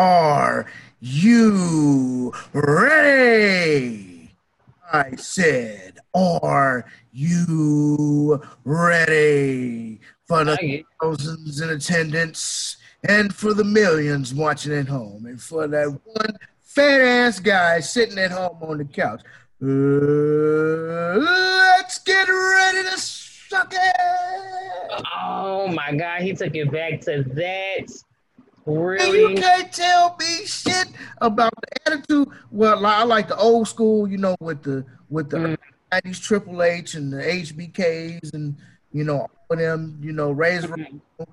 Are you ready? I said, Are you ready for the thousands in attendance and for the millions watching at home and for that one fat ass guy sitting at home on the couch? Uh, let's get ready to suck it. Oh my God, he took it back to that. Really? You can't tell me shit about the attitude. Well, I like the old school, you know, with the with the mm. 90s Triple H and the HBKs and you know all of them, you know, Razor, mm-hmm.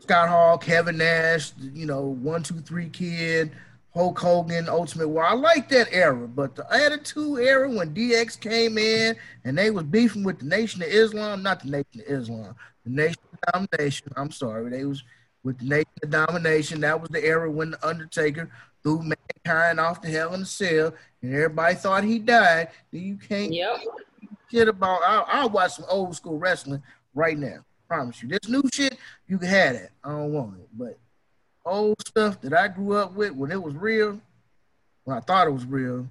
Scott Hall, Kevin Nash, you know, one, two, three kid, Hulk Hogan, Ultimate War. I like that era, but the Attitude era when DX came in and they was beefing with the Nation of Islam, not the Nation of Islam, the Nation of Domination. I'm sorry, they was with the Nation of Domination. That was the era when the Undertaker threw Mankind off the hell in the cell, and everybody thought he died. Then you can't yep. shit about. I'll, I'll watch some old school wrestling right now. Promise you. This new shit, you can have it. I don't want it, but old stuff that I grew up with when it was real, when I thought it was real,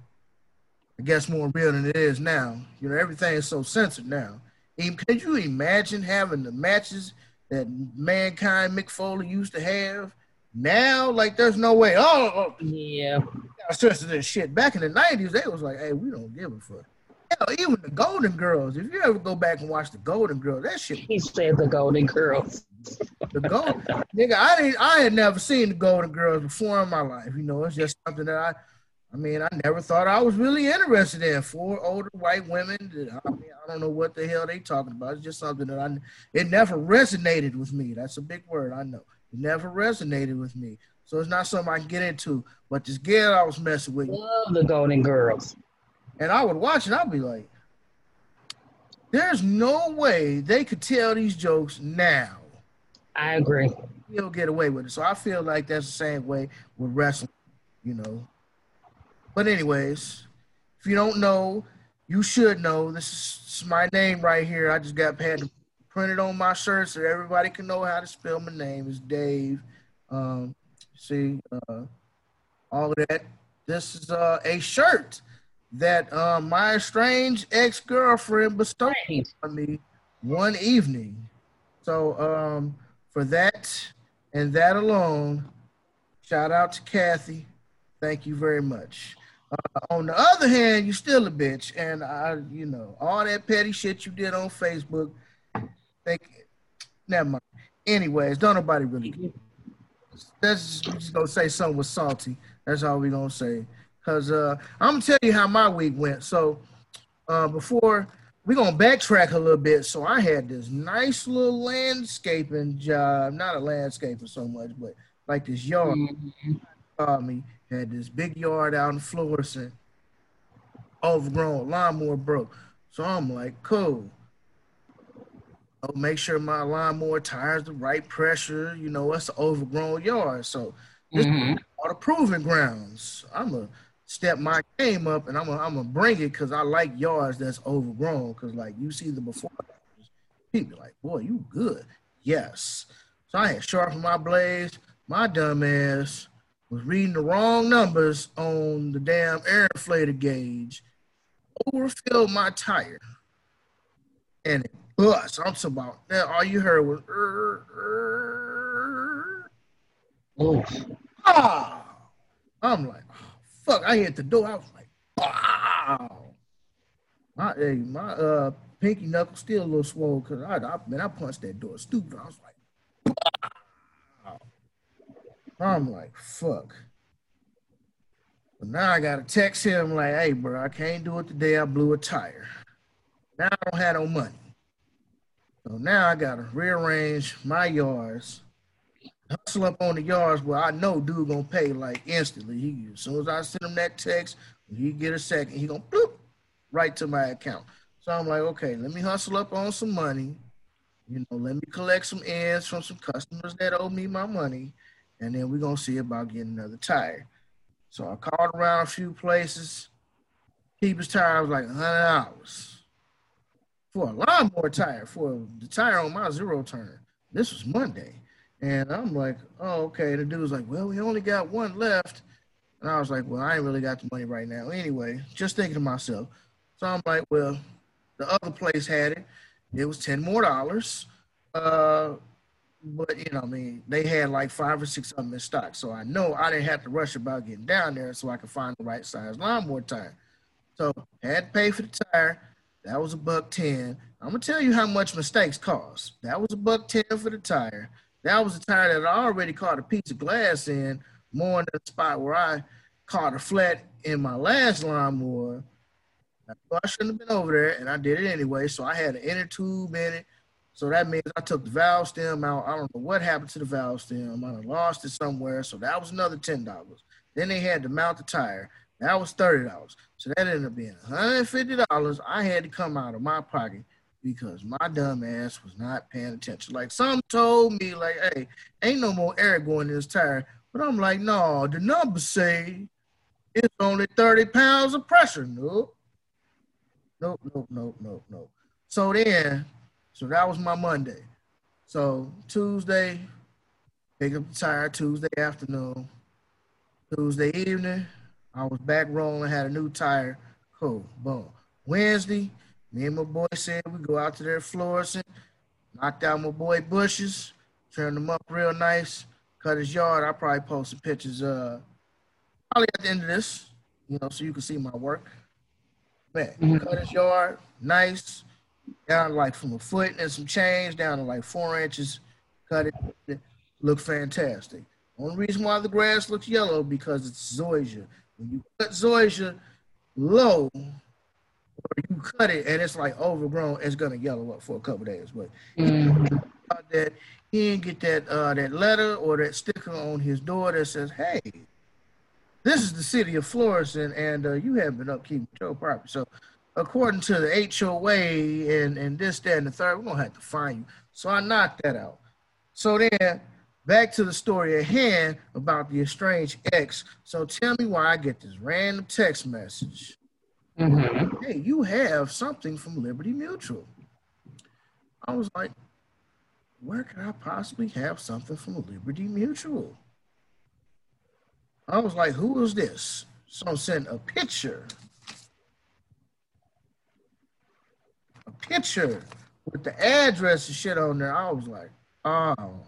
I guess more real than it is now. You know, everything is so censored now. Even, could you imagine having the matches that Mankind Mick Foley used to have. Now, like, there's no way. Oh, oh. oh. yeah. Stress this shit. Back in the '90s, they was like, "Hey, we don't give a fuck." Hell, even the Golden Girls. If you ever go back and watch the Golden Girls, that shit. He said the Golden Girls. The Gold, nigga, I didn't. I had never seen the Golden Girls before in my life. You know, it's just something that I I mean, I never thought I was really interested in four older white women. I mean, I don't know what the hell they talking about. It's just something that I it never resonated with me. That's a big word, I know. It never resonated with me. So it's not something I can get into. But this girl I was messing with. Love the Golden Girls. And I would watch it, I'd be like, there's no way they could tell these jokes now. I agree. You'll get away with it. So I feel like that's the same way with wrestling, you know. But anyways, if you don't know, you should know. This is my name right here. I just got paid to print it on my shirt so everybody can know how to spell my name. Is Dave. Um, see, uh, all of that. This is uh, a shirt that uh, my strange ex-girlfriend bestowed on me one evening. So um, for that and that alone, shout out to Kathy. Thank you very much. Uh, on the other hand, you still a bitch, and I, you know, all that petty shit you did on Facebook. Think, never mind. Anyways, don't nobody really. That's just, gonna say something was salty. That's all we gonna say. Cause uh, I'm gonna tell you how my week went. So uh, before we gonna backtrack a little bit. So I had this nice little landscaping job, not a landscaper so much, but like this yard. Mm-hmm. me had this big yard out in Florissant, overgrown, lawnmower broke. So I'm like, cool. I'll make sure my lawnmower tires the right pressure. You know, it's an overgrown yard. So this mm-hmm. are the proving grounds. I'm gonna step my game up and I'm gonna, I'm gonna bring it because I like yards that's overgrown. Cause like you see the before, people like, boy, you good. Yes. So I had sharpened my blades. My dumb ass was reading the wrong numbers on the damn air inflator gauge, overfilled my tire, and it bust. I'm talking about that. All you heard was, oh. ah. I'm like, oh, fuck. I hit the door. I was like, wow. My, hey, my uh, pinky knuckle still a little swollen because I, I, man, I punched that door stupid. I was like, I'm like, fuck. But now I gotta text him like, hey, bro, I can't do it today. I blew a tire. Now I don't have no money. So now I gotta rearrange my yards, hustle up on the yards where I know dude gonna pay like instantly. He as soon as I send him that text, he get a second, he gonna bloop right to my account. So I'm like, okay, let me hustle up on some money. You know, let me collect some ends from some customers that owe me my money and then we're gonna see about getting another tire. So I called around a few places. Keeper's tire was like hundred dollars for a lawnmower tire for the tire on my zero turn. This was Monday. And I'm like, oh, okay. The dude was like, well, we only got one left. And I was like, well, I ain't really got the money right now. Anyway, just thinking to myself. So I'm like, well, the other place had it. It was 10 more dollars. Uh, but, you know, I mean, they had like five or six of them in stock. So I know I didn't have to rush about getting down there so I could find the right size lawnmower tire. So had to pay for the tire. That was a buck 10. I'm to tell you how much mistakes cost. That was a buck 10 for the tire. That was a tire that I already caught a piece of glass in, more in the spot where I caught a flat in my last lawnmower. I shouldn't have been over there, and I did it anyway. So I had an inner tube in it. So that means I took the valve stem out. I don't know what happened to the valve stem. I lost it somewhere. So that was another ten dollars. Then they had to mount the tire. That was thirty dollars. So that ended up being one hundred fifty dollars. I had to come out of my pocket because my dumb ass was not paying attention. Like some told me, like, hey, ain't no more air going in this tire. But I'm like, no, the numbers say it's only 30 pounds of pressure. Nope. Nope, nope, nope, nope, nope. So then, so that was my Monday. So Tuesday, pick up the tire Tuesday afternoon. Tuesday evening, I was back rolling, had a new tire. Cool, boom. Wednesday, me and my boy said we go out to their Florissant, knocked out my boy bushes, turned them up real nice, cut his yard. I probably post some pictures uh probably at the end of this, you know, so you can see my work. Man, mm-hmm. cut his yard, nice, down like from a foot and some change down to like four inches. Cut it, look fantastic. Only reason why the grass looks yellow because it's zoysia. When you cut zoysia low, or you cut it and it's like overgrown, it's gonna yellow up for a couple days. But mm-hmm. that he didn't get that uh, that letter or that sticker on his door that says, "Hey, this is the city of Florissant, and uh, you have been upkeeping your property." So, according to the HOA and and this, that, and the third, we're gonna have to find you. So I knocked that out. So then back to the story at hand about the estranged ex. So tell me why I get this random text message Mm-hmm. Hey, you have something from Liberty Mutual. I was like, where could I possibly have something from Liberty Mutual? I was like, who is this? So I sent a picture. Picture with the address and shit on there. I was like, oh.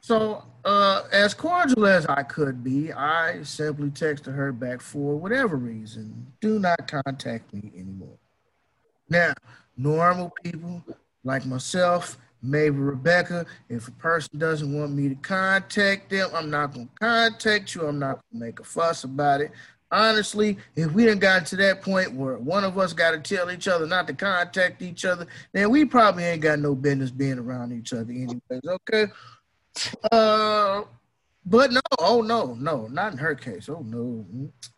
So, uh, as cordial as I could be, I simply texted her back for whatever reason. Do not contact me anymore. Now, normal people like myself, maybe Rebecca, if a person doesn't want me to contact them, I'm not going to contact you. I'm not going to make a fuss about it. Honestly, if we didn't got to that point where one of us got to tell each other not to contact each other, then we probably ain't got no business being around each other anyways, okay? Uh, but no, oh no, no, not in her case. Oh no,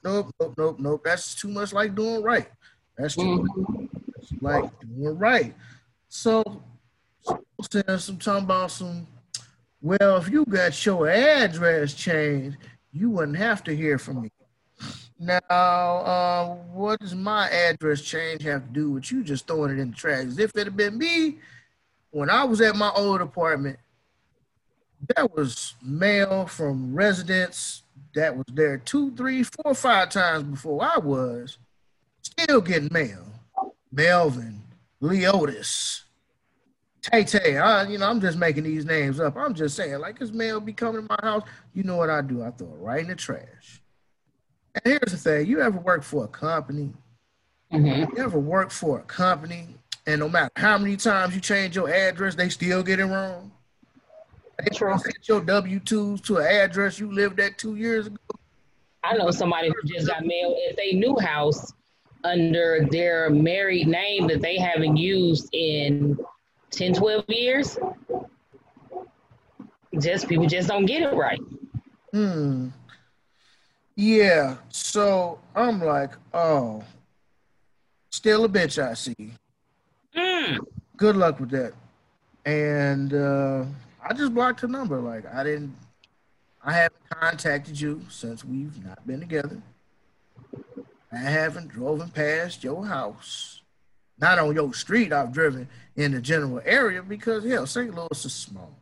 nope, nope, nope, nope. That's too much like doing right. That's too mm-hmm. much like doing right. So, saying some talking about some. Well, if you got your address changed, you wouldn't have to hear from me. Now, uh, what does my address change have to do with you just throwing it in the trash? If it had been me, when I was at my old apartment, there was mail from residents that was there two, three, four, five times before I was, still getting mail. Melvin, Leotis, Tay Tay. You know, I'm just making these names up. I'm just saying, like, this mail be coming to my house. You know what I do? I throw it right in the trash. And here's the thing: you ever work for a company? Mm-hmm. You ever work for a company, and no matter how many times you change your address, they still get it wrong? They try sent your W twos to an address you lived at two years ago. I know somebody who just got mail at their new house under their married name that they haven't used in 10, 12 years. Just people just don't get it right. Hmm. Yeah. So I'm like, oh, still a bitch, I see. Mm. Good luck with that. And uh I just blocked her number. Like I didn't, I haven't contacted you since we've not been together. I haven't driven past your house. Not on your street. I've driven in the general area because hell, St. Louis is small.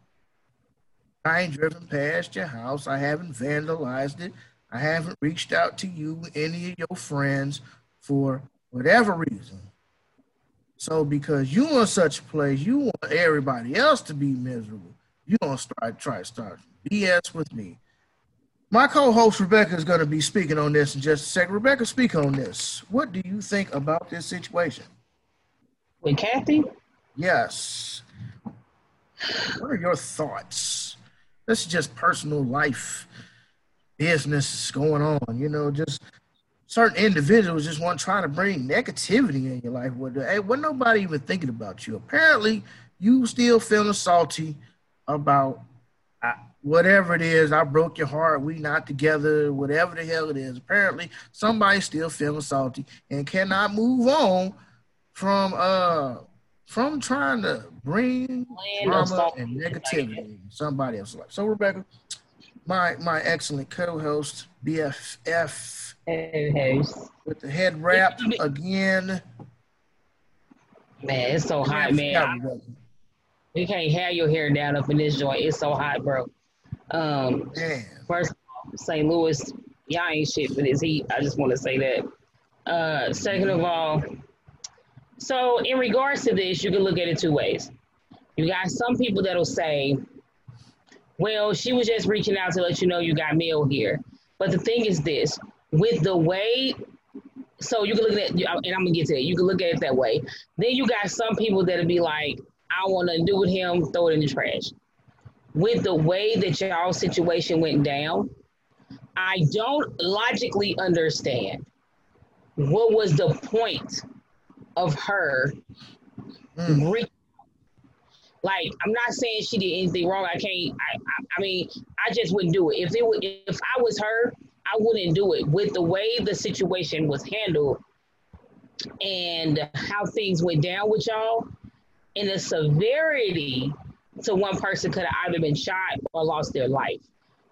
I ain't driven past your house. I haven't vandalized it. I haven't reached out to you, any of your friends, for whatever reason. So because you in such a place, you want everybody else to be miserable. You don't start try to start BS with me. My co-host Rebecca is going to be speaking on this in just a second. Rebecca, speak on this. What do you think about this situation? With Kathy? Yes. What are your thoughts? This is just personal life business going on. You know, just certain individuals just want to try to bring negativity in your life. What hey, what nobody even thinking about you. Apparently, you still feeling salty about whatever it is. I broke your heart. We not together. Whatever the hell it is. Apparently, somebody's still feeling salty and cannot move on from uh from trying to bring drama and negativity in somebody else's life. So, Rebecca, my my excellent co-host, BFF, hey, with the head wrap again. Man, it's so hot, man. You can't have your hair down up in this joint. It's so hot, bro. Um, man. first, St. Louis, y'all ain't shit for this heat. I just want to say that. Uh, second of all, so in regards to this, you can look at it two ways. You got some people that'll say, well, she was just reaching out to let you know you got mail here. But the thing is this with the way, so you can look at, and I'm gonna get to it. You can look at it that way. Then you got some people that'll be like, I want to do with him, throw it in the trash. With the way that y'all situation went down, I don't logically understand what was the point of her mm. reaching like, I'm not saying she did anything wrong. I can't. I, I, I mean, I just wouldn't do it. If it would, if I was her, I wouldn't do it. With the way the situation was handled and how things went down with y'all, and the severity to one person could have either been shot or lost their life.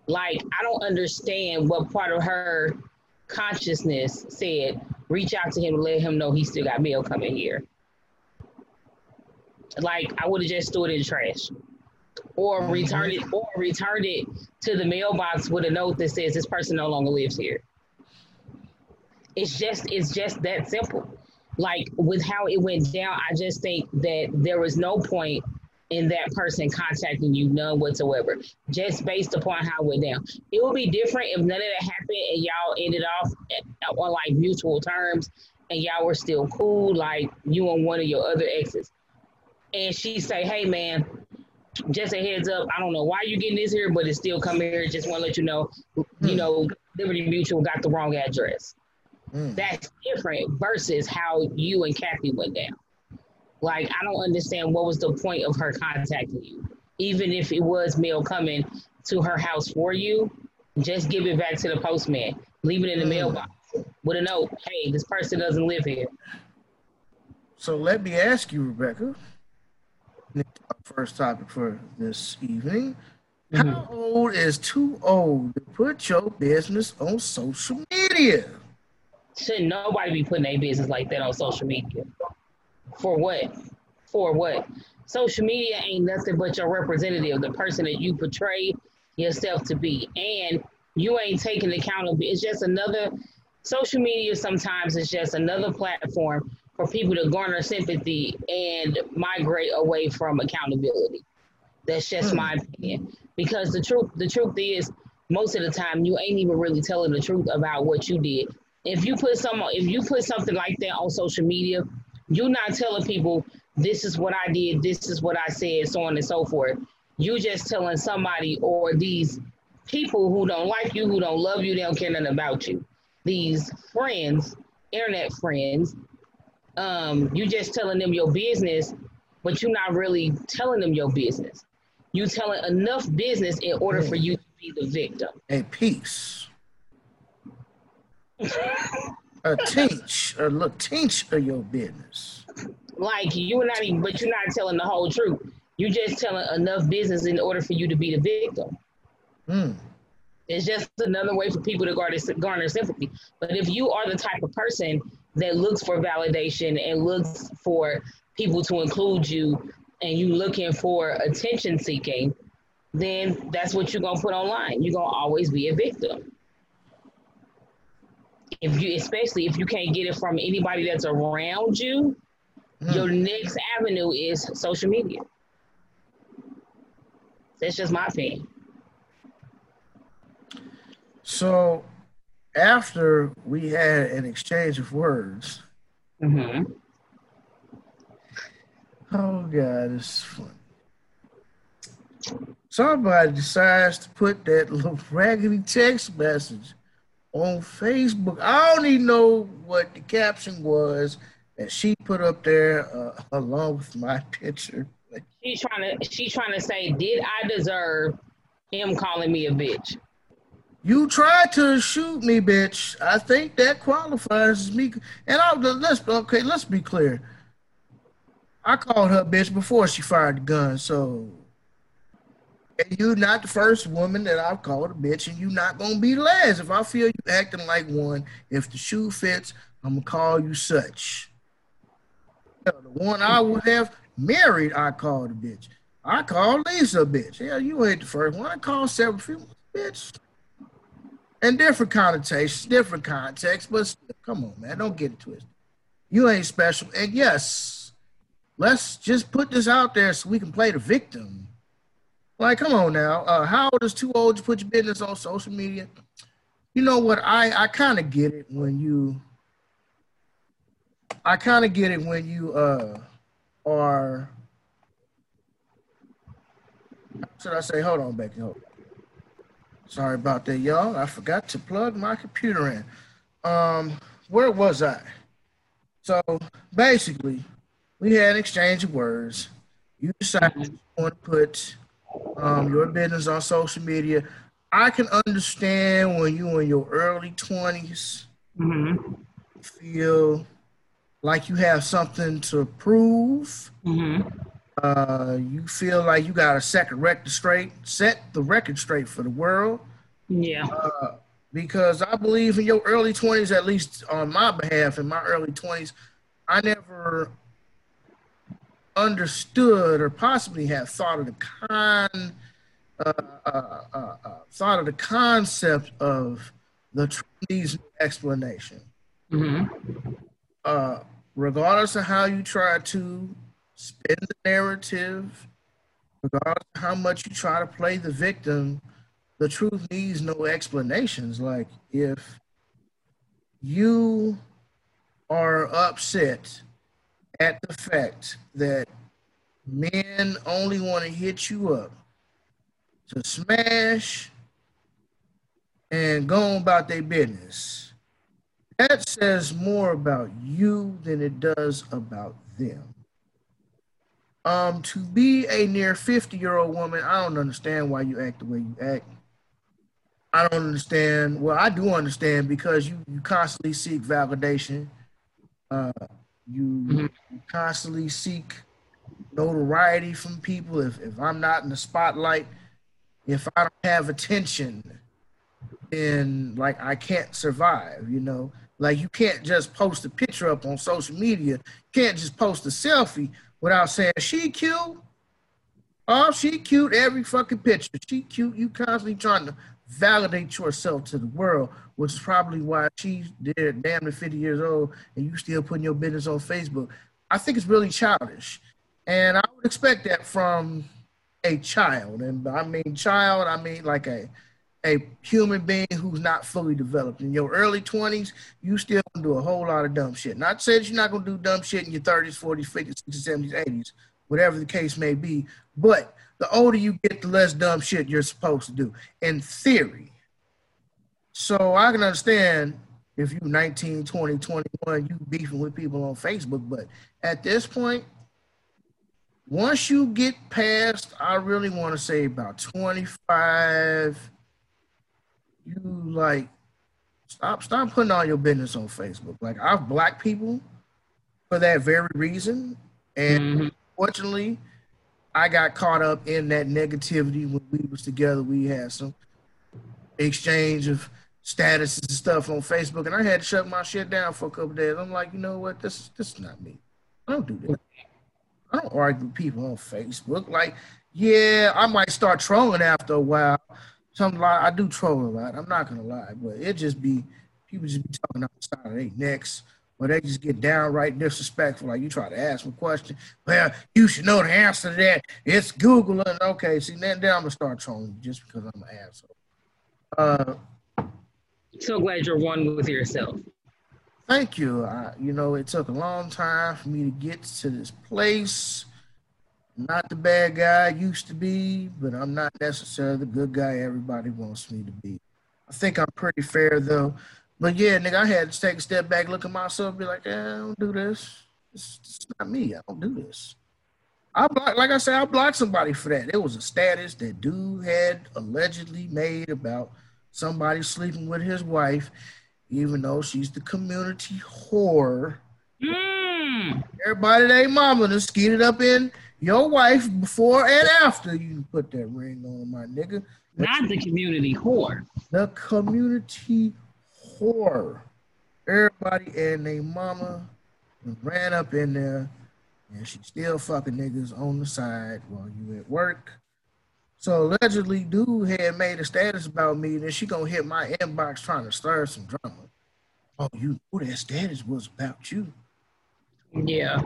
Like, I don't understand what part of her consciousness said, reach out to him let him know he still got mail coming here. Like I would have just threw it in the trash, or mm-hmm. returned it, or returned it to the mailbox with a note that says this person no longer lives here. It's just it's just that simple. Like with how it went down, I just think that there was no point in that person contacting you, none whatsoever, just based upon how it went down. It would be different if none of that happened and y'all ended off at, on like mutual terms and y'all were still cool, like you and one of your other exes and she say, "Hey, man, just a heads up. I don't know why you're getting this here, but it's still coming here. Just want to let you know, you hmm. know, Liberty Mutual got the wrong address. Mm. That's different versus how you and Kathy went down. Like, I don't understand what was the point of her contacting you, even if it was mail coming to her house for you. Just give it back to the postman. Leave it in the mm. mailbox with a note. Hey, this person doesn't live here. So let me ask you, Rebecca first topic for this evening. Mm-hmm. How old is too old to put your business on social media? Should nobody be putting their business like that on social media? For what? For what? Social media ain't nothing but your representative, the person that you portray yourself to be. And you ain't taking accountability. It's just another social media sometimes is just another platform for people to garner sympathy and migrate away from accountability. That's just mm. my opinion. Because the truth, the truth is, most of the time, you ain't even really telling the truth about what you did. If you put some, if you put something like that on social media, you're not telling people this is what I did, this is what I said, so on and so forth. You just telling somebody or these people who don't like you, who don't love you, they don't care nothing about you. These friends, internet friends, um, you just telling them your business, but you're not really telling them your business. You telling enough business in order for you to be the victim. A piece. a teach, a little teach of your business. Like you're not even, but you're not telling the whole truth. You're just telling enough business in order for you to be the victim. Hmm. It's just another way for people to garner, garner sympathy. But if you are the type of person that looks for validation and looks for people to include you and you looking for attention seeking, then that's what you're gonna put online. You're gonna always be a victim. If you, especially if you can't get it from anybody that's around you, mm. your next avenue is social media. That's just my opinion. So, after we had an exchange of words, mm-hmm. oh god, it's fun. Somebody decides to put that little raggedy text message on Facebook. I don't even know what the caption was that she put up there uh, along with my picture. She's trying to she's trying to say, did I deserve him calling me a bitch? You tried to shoot me, bitch. I think that qualifies me. And I let's okay, let's be clear. I called her bitch before she fired the gun, so you not the first woman that I've called a bitch, and you not gonna be the last. If I feel you acting like one, if the shoe fits, I'm gonna call you such. The one I would have married, I called a bitch. I called Lisa a bitch. Yeah, you ain't the first one. I called several females bitch. And different connotations, different context, but come on, man, don't get it twisted. You ain't special. And yes, let's just put this out there so we can play the victim like, come on now. Uh, how old is too old to put your business on social media? You know what? I, I kind of get it when you. I kind of get it when you uh, are. should I say? Hold on, Becky. Hold on. Sorry about that, y'all. I forgot to plug my computer in. Um, where was I? So basically, we had an exchange of words. You decided you want to put um, your business on social media. I can understand when you in your early 20s mm-hmm. feel like you have something to prove. Mm-hmm. Uh, you feel like you got a second record straight, set the record straight for the world. Yeah. Uh, because I believe in your early 20s, at least on my behalf, in my early 20s, I never understood or possibly have thought of the con uh, uh, uh, uh thought of the concept of the Trinity explanation. Mm-hmm. Uh, regardless of how you try to spin the narrative, regardless of how much you try to play the victim, the truth needs no explanations. Like if you are upset at the fact that men only want to hit you up to smash and go about their business. That says more about you than it does about them. Um, to be a near 50 year old woman, I don't understand why you act the way you act. I don't understand. Well, I do understand because you, you constantly seek validation. Uh, you, mm-hmm. you constantly seek notoriety from people. If, if I'm not in the spotlight, if I don't have attention, then like I can't survive, you know? Like you can't just post a picture up on social media. You can't just post a selfie without saying she cute. Oh, she cute every fucking picture. She cute. You constantly trying to validate yourself to the world, which is probably why she's there damn near 50 years old and you still putting your business on Facebook. I think it's really childish. And I would expect that from a child, and I mean child, I mean like a a human being who's not fully developed. In your early 20s, you still gonna do a whole lot of dumb shit. Not saying you're not gonna do dumb shit in your 30s, 40s, 50s, 60s, 70s, 80s, whatever the case may be. But the older you get, the less dumb shit you're supposed to do, in theory. So I can understand if you're 19, 20, 21, you beefing with people on Facebook, but at this point, once you get past, I really want to say about 25, you like stop stop putting all your business on Facebook. Like I've black people for that very reason. And mm-hmm. fortunately, I got caught up in that negativity when we was together. We had some exchange of statuses and stuff on Facebook, and I had to shut my shit down for a couple days. I'm like, you know what? This this is not me. I don't do that. I don't argue with people on Facebook. Like, Yeah, I might start trolling after a while. Some I do troll a lot. I'm not gonna lie, but it just be people just be talking outside of their necks, or they just get downright disrespectful. Like you try to ask a question, well, you should know the answer to that. It's Google. And okay, see, then, then I'm gonna start trolling just because I'm an asshole. Uh, so glad you're one with yourself. Thank you. I, you know, it took a long time for me to get to this place. Not the bad guy I used to be, but I'm not necessarily the good guy everybody wants me to be. I think I'm pretty fair though. But yeah, nigga, I had to take a step back, look at myself, be like, I don't do this. It's, it's not me. I don't do this. I block, like I said, I blocked somebody for that. It was a status that dude had allegedly made about somebody sleeping with his wife, even though she's the community whore. Mm. Everybody, they mama to skeet it up in your wife before and after you put that ring on, my nigga. Not the community whore. The community whore. Everybody and their mama ran up in there, and she still fucking niggas on the side while you at work so allegedly, dude had made a status about me, and then she gonna hit my inbox trying to stir some drama. Oh, you know that status was about you. Yeah.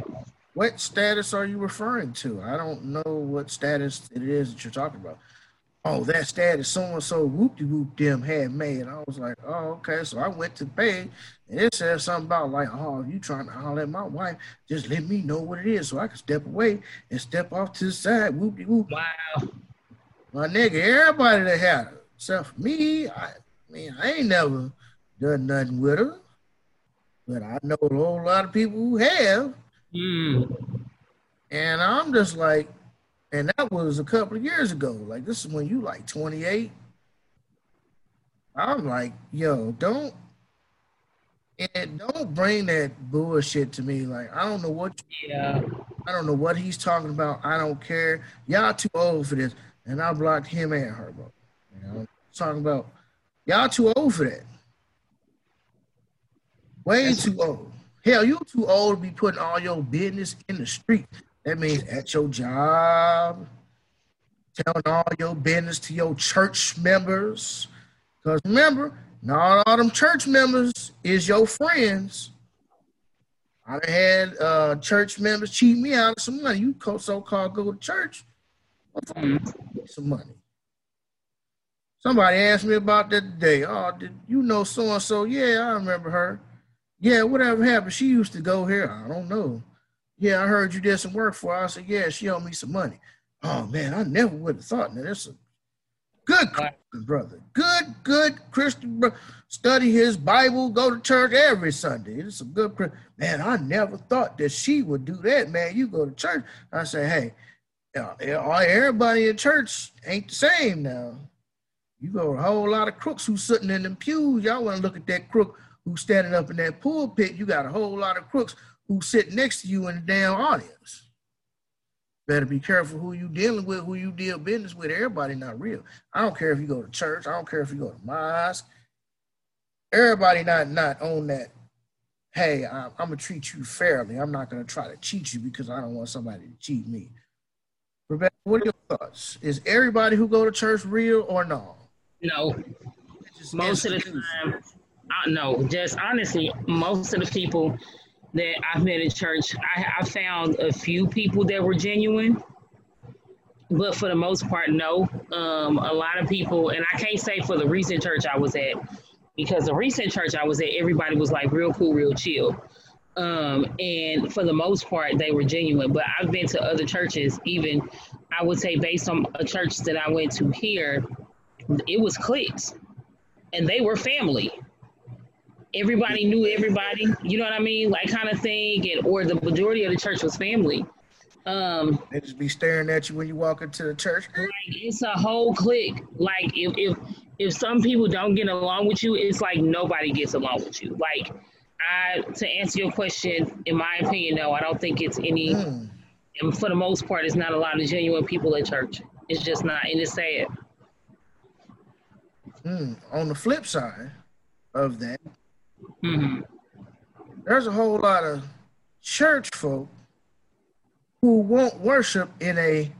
What status are you referring to? I don't know what status it is that you're talking about. Oh, that status so and so whoop de whoop them had made. I was like, oh, okay. So I went to the pay, and it says something about like, oh, you trying to holler at my wife? Just let me know what it is so I can step away and step off to the side. Whoop de whoop. Wow. My nigga, everybody that had her, except me, I mean, I ain't never done nothing with her. But I know a whole lot of people who have. Mm. And I'm just like, and that was a couple of years ago. Like this is when you like 28. I'm like, yo, don't and don't bring that bullshit to me. Like I don't know what. Yeah. I don't know what he's talking about. I don't care. Y'all too old for this and I blocked him and her, bro. You know, talking about y'all too old for that. Way That's too old. Hell, you too old to be putting all your business in the street. That means at your job, telling all your business to your church members. Because remember, not all them church members is your friends. I had uh, church members cheat me out of some money. You so-called go to church some money. Somebody asked me about that today. Oh, did you know so and so? Yeah, I remember her. Yeah, whatever happened? She used to go here. I don't know. Yeah, I heard you did some work for her. I said, yeah, she owed me some money. Oh man, I never would have thought. Now that's a good Christian brother. Good, good Christian brother. Study his Bible, go to church every Sunday. It's a good man. I never thought that she would do that, man. You go to church. I say, hey, uh, uh, everybody in church ain't the same now. You got a whole lot of crooks who's sitting in them pews. Y'all want to look at that crook who's standing up in that pulpit. You got a whole lot of crooks who sit next to you in the damn audience. Better be careful who you dealing with, who you deal business with. Everybody not real. I don't care if you go to church. I don't care if you go to mosque. Everybody not not on that. Hey, I'm, I'm gonna treat you fairly. I'm not gonna try to cheat you because I don't want somebody to cheat me. Rebecca, what are your thoughts? Is everybody who go to church real or no? No. Most of the time, I, no. Just honestly, most of the people that I've met in church, I, I found a few people that were genuine, but for the most part, no. Um, a lot of people, and I can't say for the recent church I was at, because the recent church I was at, everybody was like real cool, real chill. Um, and for the most part, they were genuine. But I've been to other churches, even I would say, based on a church that I went to here, it was cliques, and they were family. Everybody knew everybody, you know what I mean, like kind of thing, and or the majority of the church was family. Um, they just be staring at you when you walk into the church. Like it's a whole clique. Like if if if some people don't get along with you, it's like nobody gets along with you. Like I to answer your question, in my opinion, no, I don't think it's any. Mm. And for the most part, it's not a lot of genuine people at church. It's just not, and it's sad. Mm. On the flip side of that, mm-hmm. there's a whole lot of church folk who won't worship in a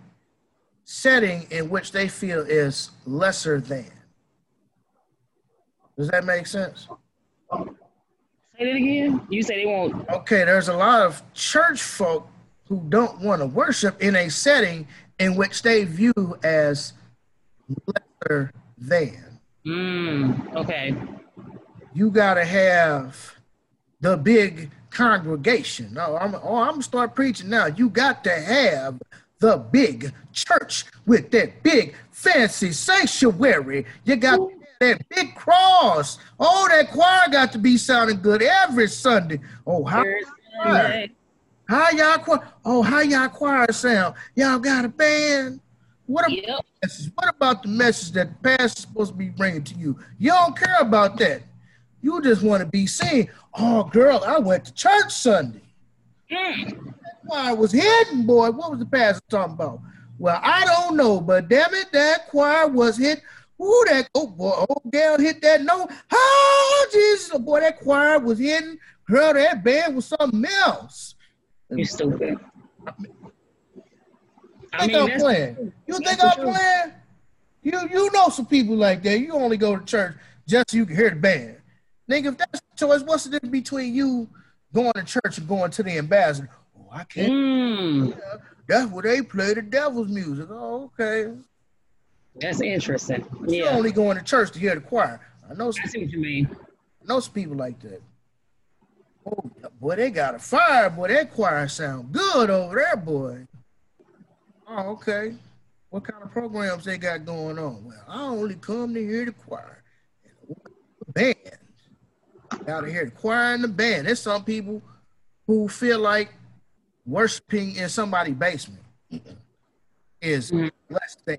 setting in which they feel is lesser than. Does that make sense? Say it again. You say they won't. Okay, there's a lot of church folk who don't want to worship in a setting in which they view as lesser than. Mm, okay. You got to have the big congregation. No, I'm, oh, I'm gonna start preaching now. You got to have the big church with that big fancy sanctuary. You got that big cross. Oh, that choir got to be sounding good every Sunday. Oh, how how y'all choir? Oh, how y'all choir sound? Y'all got a band? What about, yep. what about the message that the pastor's supposed to be bringing to you? You don't care about that. You just want to be seen. Oh, girl, I went to church Sunday. Mm. Choir was hidden, boy. What was the pastor talking about? Well, I don't know, but damn it, that choir was hit. Ooh, that oh boy, oh girl hit that note. Oh Jesus, oh, boy, that choir was hidden. Girl, that band was something else. You stupid. I think I'm playing. You think I'm playing? You you know some people like that. You only go to church just so you can hear the band. Nigga, if that's the choice, what's the difference between you going to church and going to the ambassador? Oh, I can't. Mm. Yeah, that's where they play the devil's music. Oh, okay. That's interesting. Yeah. You're only going to church to hear the choir. I know. Some, I see what you mean. I know some people like that. Oh, boy, they got a fire. Boy, that choir sound good over there, boy. Oh, okay. What kind of programs they got going on? Well, I only come to hear the choir and the band. Got to hear the choir and the band. There's some people who feel like worshiping in somebody's basement is mm-hmm. less than.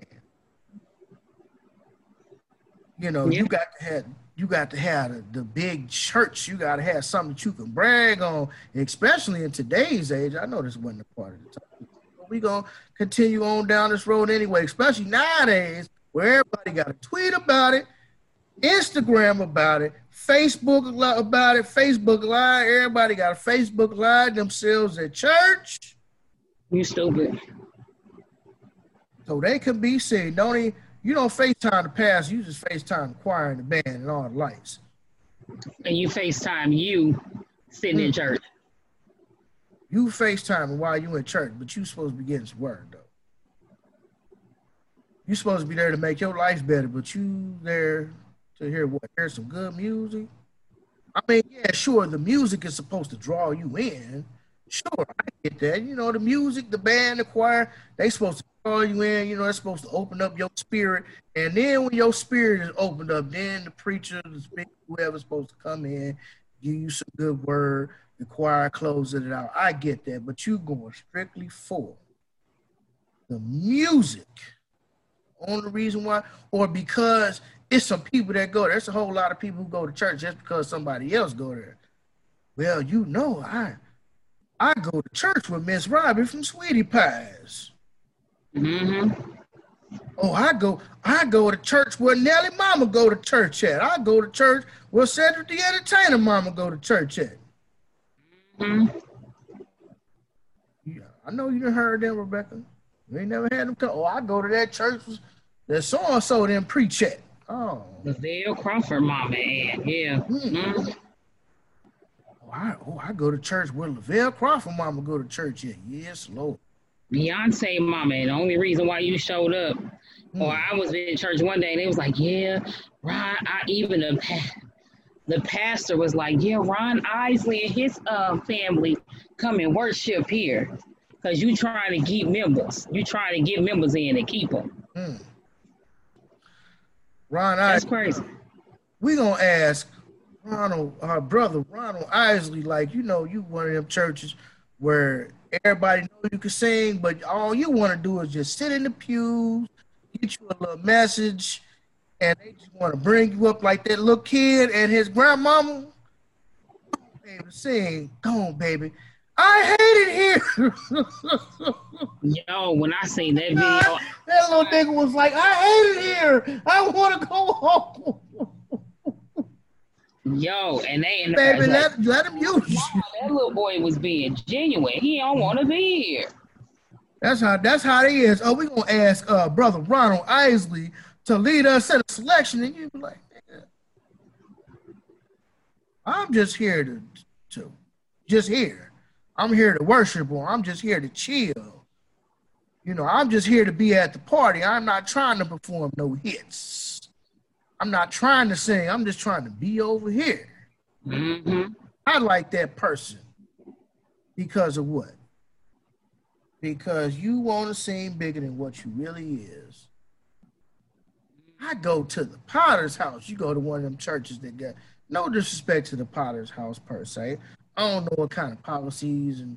You know, yeah. you got to have you got to have the, the big church. You got to have something that you can brag on, especially in today's age. I know this wasn't a part of the time. But we gonna continue on down this road anyway, especially nowadays where everybody got a tweet about it, Instagram about it, Facebook about it, Facebook Live. Everybody got a Facebook Live themselves at church. You stupid. So they can be seen. Don't even you don't FaceTime the past, you just FaceTime the choir and the band and all the lights. And you FaceTime you sitting mm. in church. You FaceTime while you in church, but you supposed to be getting some word though. You supposed to be there to make your life better, but you there to hear what? Hear some good music. I mean, yeah, sure, the music is supposed to draw you in. Sure, I get that. You know, the music, the band, the choir, they supposed to draw you in. You know, they're supposed to open up your spirit. And then when your spirit is opened up, then the preacher, the speaker, whoever's supposed to come in, give you some good word. The choir closes it out. I get that, but you going strictly for the music. Only reason why, or because it's some people that go. There's a whole lot of people who go to church just because somebody else go there. Well, you know, I I go to church with Miss Robbie from Sweetie Pies. Mm-hmm. Oh, I go, I go to church where Nelly Mama go to church at. I go to church where Cedric the Entertainer Mama go to church at. Mm-hmm. Yeah, I know you didn't heard them, Rebecca. You ain't never had them come. Oh, I go to that church that so and so then preach at. Oh, Lavelle Crawford Mama, yeah. Mm-hmm. Mm-hmm. I, oh, I go to church where Lavelle Crawford mama go to church at. Yes, Lord. Beyonce mama, and the only reason why you showed up, mm. or I was in church one day and it was like, yeah, Ron, I even the, the pastor was like, yeah, Ron Isley and his uh, family come and worship here because you trying to keep members. You trying to get members in and keep them. Mm. Ron, that's crazy. We gonna ask Ronald, our brother Ronald Isley, like you know, you one of them churches where everybody know you can sing, but all you want to do is just sit in the pews, get you a little message, and they just want to bring you up like that little kid and his grandmama. Baby, sing, go on, baby. I hate it here. Yo, when I seen that video, that little nigga was like, I hate it here. I want to go home. Yo, and they and baby, let, let him use That little boy was being genuine. He don't want to be here. That's how that's how they is. Oh, we gonna ask uh brother Ronald Isley to lead us in a selection, and you be like, I'm just here to to just here. I'm here to worship or I'm just here to chill. You know, I'm just here to be at the party. I'm not trying to perform no hits. I'm not trying to sing. I'm just trying to be over here. Mm-hmm. I like that person because of what? Because you want to seem bigger than what you really is. I go to the Potter's house. You go to one of them churches that got no disrespect to the Potter's house per se. I don't know what kind of policies and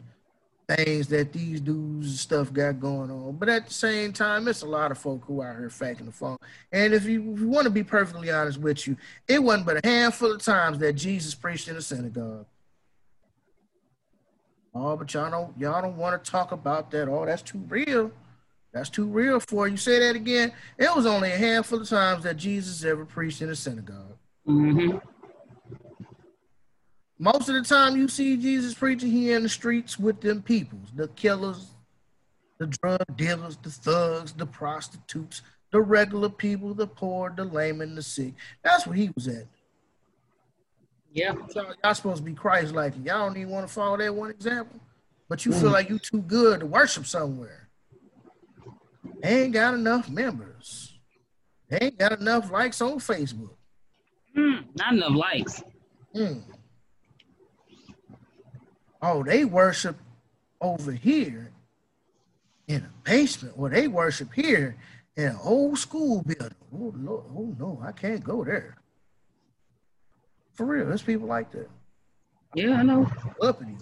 things that these dudes and stuff got going on. But at the same time, it's a lot of folk who out here faking the phone. And if you, if you want to be perfectly honest with you, it wasn't but a handful of times that Jesus preached in a synagogue. Oh, but y'all don't y'all don't want to talk about that. Oh, that's too real. That's too real for you. Say that again. It was only a handful of times that Jesus ever preached in a synagogue. Mm-hmm. Most of the time you see Jesus preaching here in the streets with them peoples, the killers, the drug dealers, the thugs, the prostitutes, the regular people, the poor, the lame, and the sick. That's where he was at. Yeah. So y'all supposed to be Christ like. Y'all don't even want to follow that one example. But you mm. feel like you too good to worship somewhere. They ain't got enough members. They ain't got enough likes on Facebook. Mm, not enough likes. Mm oh, they worship over here in a basement, or they worship here in an old school building. Oh, Lord, oh no, I can't go there. For real, there's people like that. Yeah, I know. Uppity.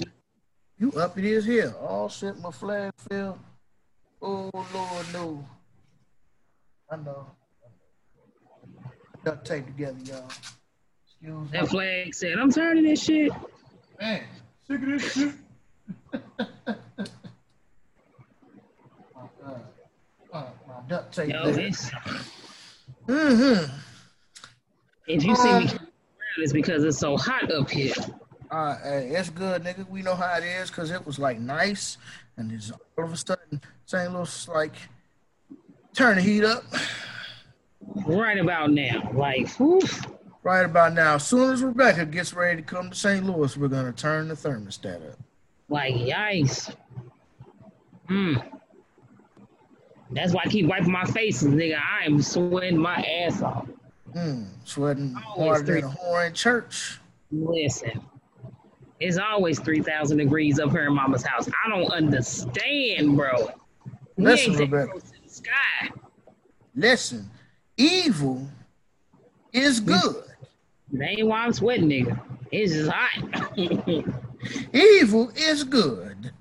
You uppity as hell. All shit, my flag fell. Oh Lord, no. I know. Duct tape together, y'all. Excuse that me. flag said, I'm tired of this shit. Man, This shit. duct tape. Yo, mm-hmm. If you see me it's because it's so hot up here. Uh, hey, it's good, nigga. We know how it is because it was like nice, and it's all of a sudden St. Louis like turn the heat up. Right about now, like, oof right about now. As soon as Rebecca gets ready to come to St. Louis, we're gonna turn the thermostat up. Like yikes. Hmm. That's why I keep wiping my face, nigga. I am sweating my ass off. Hmm. Sweating harder than a whore in church. Listen. It's always 3,000 degrees up here in mama's house. I don't understand, bro. Listen, Rebecca. Sky. Listen, evil is good. That ain't why I'm sweating, nigga. It's just hot. evil is good.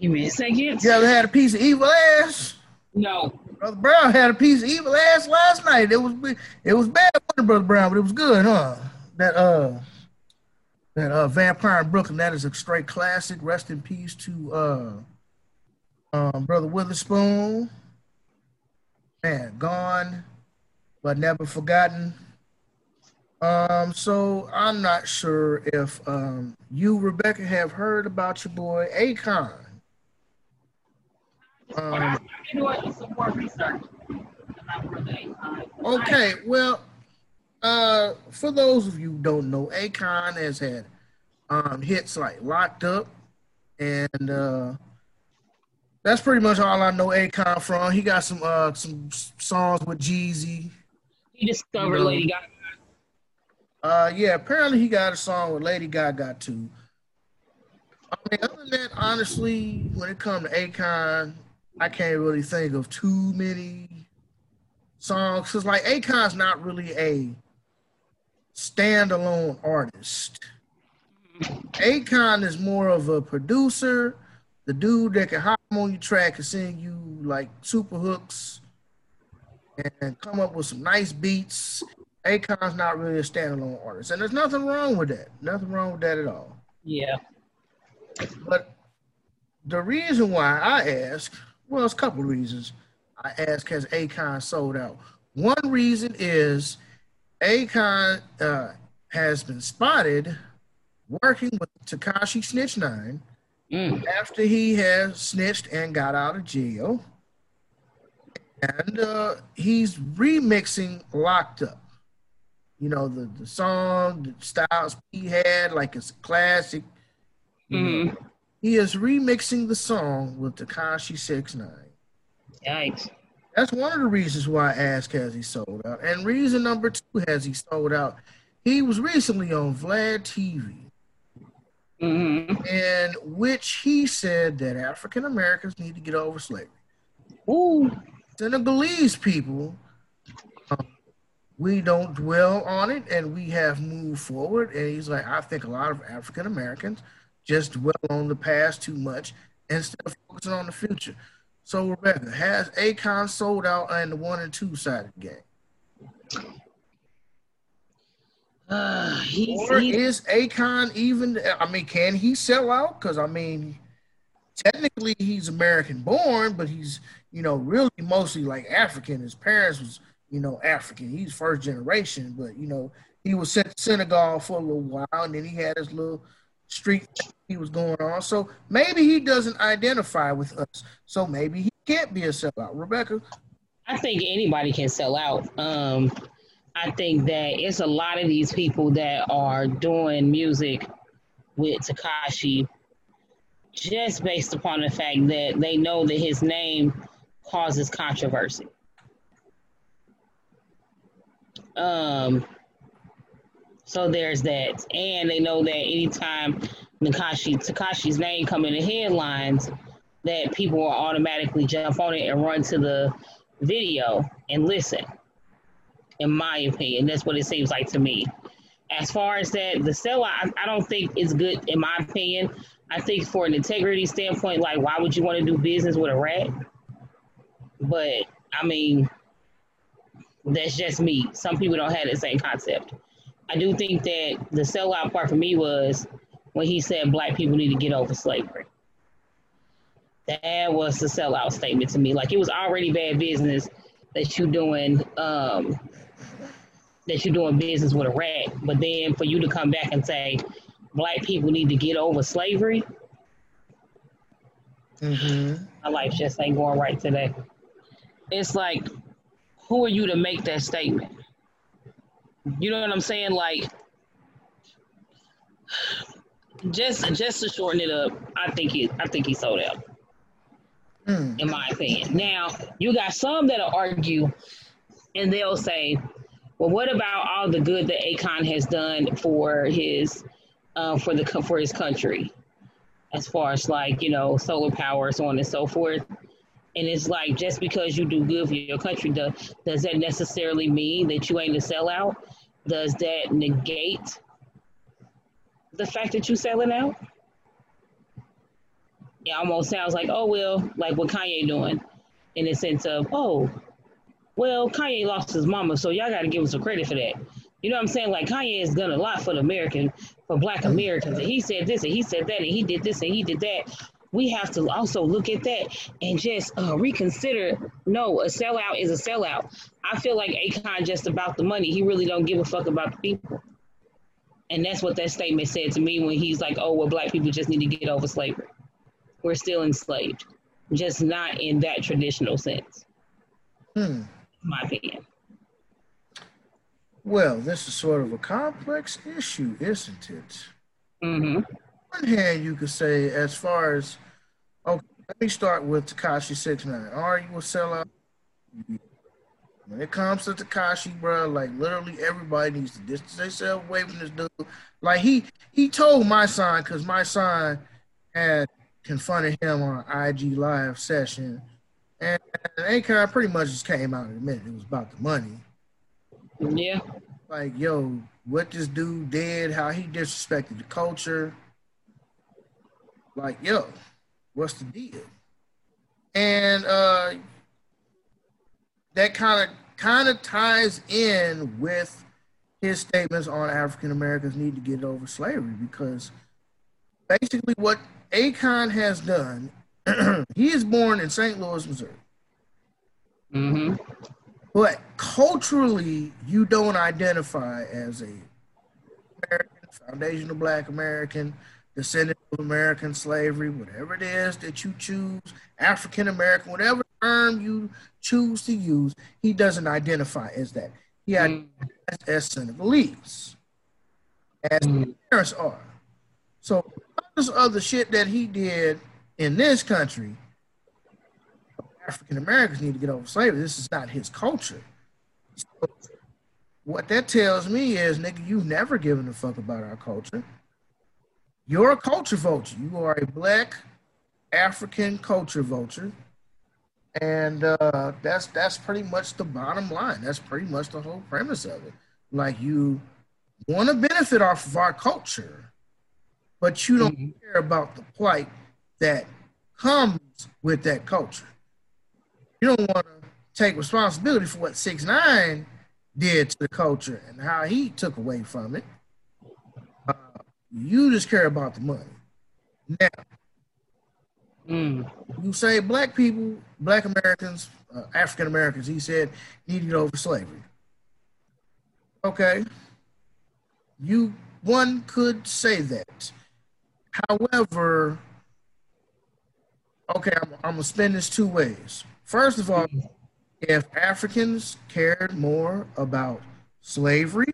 Give me a second. You ever had a piece of evil ass? No. Brother Brown had a piece of evil ass last night. It was it was bad for Brother Brown, but it was good, huh? That uh that uh Vampire in Brooklyn, that is a straight classic. Rest in peace to uh um Brother Witherspoon. Man, gone but never forgotten. Um, so I'm not sure if um, you, Rebecca, have heard about your boy Akon. Um, okay, well, uh, for those of you who don't know, Akon has had um, hits like Locked Up, and uh, that's pretty much all I know Akon from. He got some uh, some songs with Jeezy. He discovered you know, Lady Gaga. Uh, yeah, apparently he got a song with Lady Gaga too. I mean, other than that, honestly, when it comes to Akon, I can't really think of too many songs. Cause like Akon's not really a standalone artist. Akon is more of a producer, the dude that can hop on your track and sing you like super hooks and come up with some nice beats. Akon's not really a standalone artist, and there's nothing wrong with that. Nothing wrong with that at all. Yeah. But the reason why I ask, well, it's a couple of reasons. I ask, has Akon sold out? One reason is Akon uh, has been spotted working with Tekashi Snitch Nine mm. after he has snitched and got out of jail. And uh, he's remixing Locked Up. You know, the, the song, the styles he had, like it's a classic. Mm-hmm. He is remixing the song with Tekashi Six Nine. Yikes. That's one of the reasons why I asked has he sold out. And reason number two has he sold out. He was recently on Vlad TV, mm-hmm. in which he said that African Americans need to get over slavery. Ooh. Senegalese people, we don't dwell on it and we have moved forward. And he's like, I think a lot of African Americans just dwell on the past too much instead of focusing on the future. So, Rebecca, has Akon sold out on the one and two side of the game? Uh, he's, or he's, is Akon even? I mean, can he sell out? Because I mean, technically he's American born, but he's you know really mostly like African. His parents was you know African. He's first generation, but you know he was sent to Senegal for a little while, and then he had his little street he was going on. So maybe he doesn't identify with us. So maybe he can't be a sellout. Rebecca? I think anybody can sell out. Um, I think that it's a lot of these people that are doing music with Tekashi just based upon the fact that they know that his name causes controversy. Um, so there's that, and they know that anytime Tekashi Tekashi's name come in the headlines, that people will automatically jump on it and run to the video and listen. In my opinion, that's what it seems like to me. As far as that, the seller, I, I don't think is good. In my opinion, I think for an integrity standpoint, like why would you want to do business with a rat? But I mean, that's just me. Some people don't have the same concept. I do think that the sellout part for me was when he said black people need to get over slavery. That was the sellout statement to me. Like it was already bad business that you doing um, that you're doing business with a rat, but then for you to come back and say black people need to get over slavery, mm-hmm. my life just ain't going right today. It's like, who are you to make that statement? You know what I'm saying? Like, just just to shorten it up, I think he I think he sold out. Mm. In my opinion. Now you got some that'll argue, and they'll say, "Well, what about all the good that Akon has done for his uh, for the for his country, as far as like you know solar power, so on and so forth." And it's like just because you do good for your country, does does that necessarily mean that you ain't a sellout? Does that negate the fact that you're selling out? It almost sounds like, oh well, like what Kanye doing, in the sense of, oh, well, Kanye lost his mama, so y'all got to give him some credit for that. You know what I'm saying? Like Kanye has done a lot for the American, for Black Americans, and he said this and he said that and he did this and he did that. We have to also look at that and just uh, reconsider. No, a sellout is a sellout. I feel like Akon just about the money. He really don't give a fuck about the people. And that's what that statement said to me when he's like, oh, well, black people just need to get over slavery. We're still enslaved, just not in that traditional sense. Hmm. My opinion. Well, this is sort of a complex issue, isn't it? Mm-hmm. On one hand, you could say, as far as, okay, let me start with Tekashi Six Nine. Are you a sellout? When it comes to Tekashi, bro, like literally everybody needs to distance themselves away from this dude. Like he he told my son because my son had confronted him on an IG live session, and Akon pretty much just came out and admitted it was about the money. Yeah. Like yo, what this dude did, how he disrespected the culture. Like yo, what's the deal? And uh that kind of kind of ties in with his statements on African Americans need to get over slavery because basically what Akon has done, he is born in St. Louis, Missouri. Mm-hmm. But culturally, you don't identify as a American, foundational Black American. Descendant of American slavery, whatever it is that you choose, African American, whatever term you choose to use, he doesn't identify as that. He mm. identifies as Senegalese, as mm. parents are. So, all of the shit that he did in this country, African Americans need to get over slavery. This is not his culture. So what that tells me is, nigga, you've never given a fuck about our culture. You're a culture vulture. You are a black African culture vulture. And uh, that's that's pretty much the bottom line. That's pretty much the whole premise of it. Like you want to benefit off of our culture, but you don't mm-hmm. care about the plight that comes with that culture. You don't want to take responsibility for what six nine did to the culture and how he took away from it. You just care about the money. Now, mm. you say black people, black Americans, uh, African Americans, he said, need to get over slavery. Okay. You, one could say that. However, okay, I'm, I'm going to spin this two ways. First of all, if Africans cared more about slavery,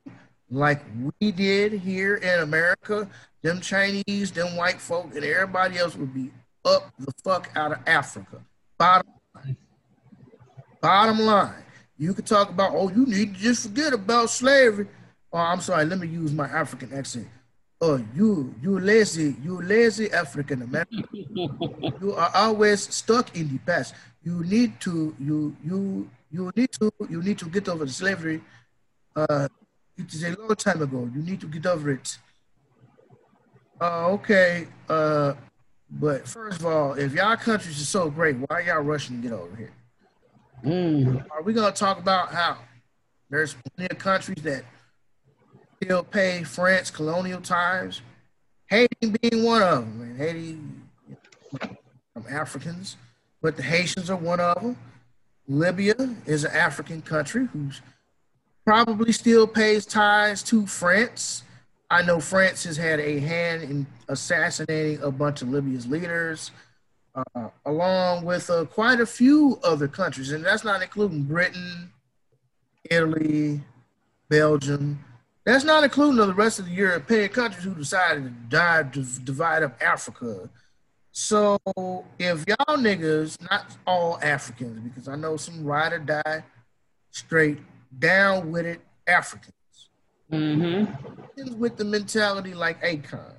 like we did here in America, them Chinese, them white folk, and everybody else would be up the fuck out of Africa. Bottom line. Bottom line. You could talk about, oh, you need to just forget about slavery. Oh, I'm sorry, let me use my African accent. Oh, you, you lazy, you lazy African American. you are always stuck in the past you need to you you you need to you need to get over slavery. Uh, it is a long time ago. You need to get over it. Uh, okay. Uh, but first of all, if y'all countries are so great, why are y'all rushing to get over here? Mm. Are we gonna talk about how there's plenty of countries that still pay France colonial times? Haiti being one of them, and Haiti from Africans but the Haitians are one of them. Libya is an African country who's probably still pays ties to France. I know France has had a hand in assassinating a bunch of Libya's leaders, uh, along with uh, quite a few other countries, and that's not including Britain, Italy, Belgium. That's not including the rest of the European countries who decided to die, to divide up Africa so if y'all niggas, not all Africans, because I know some ride or die, straight down with it Africans. Mm-hmm. With the mentality like Akon.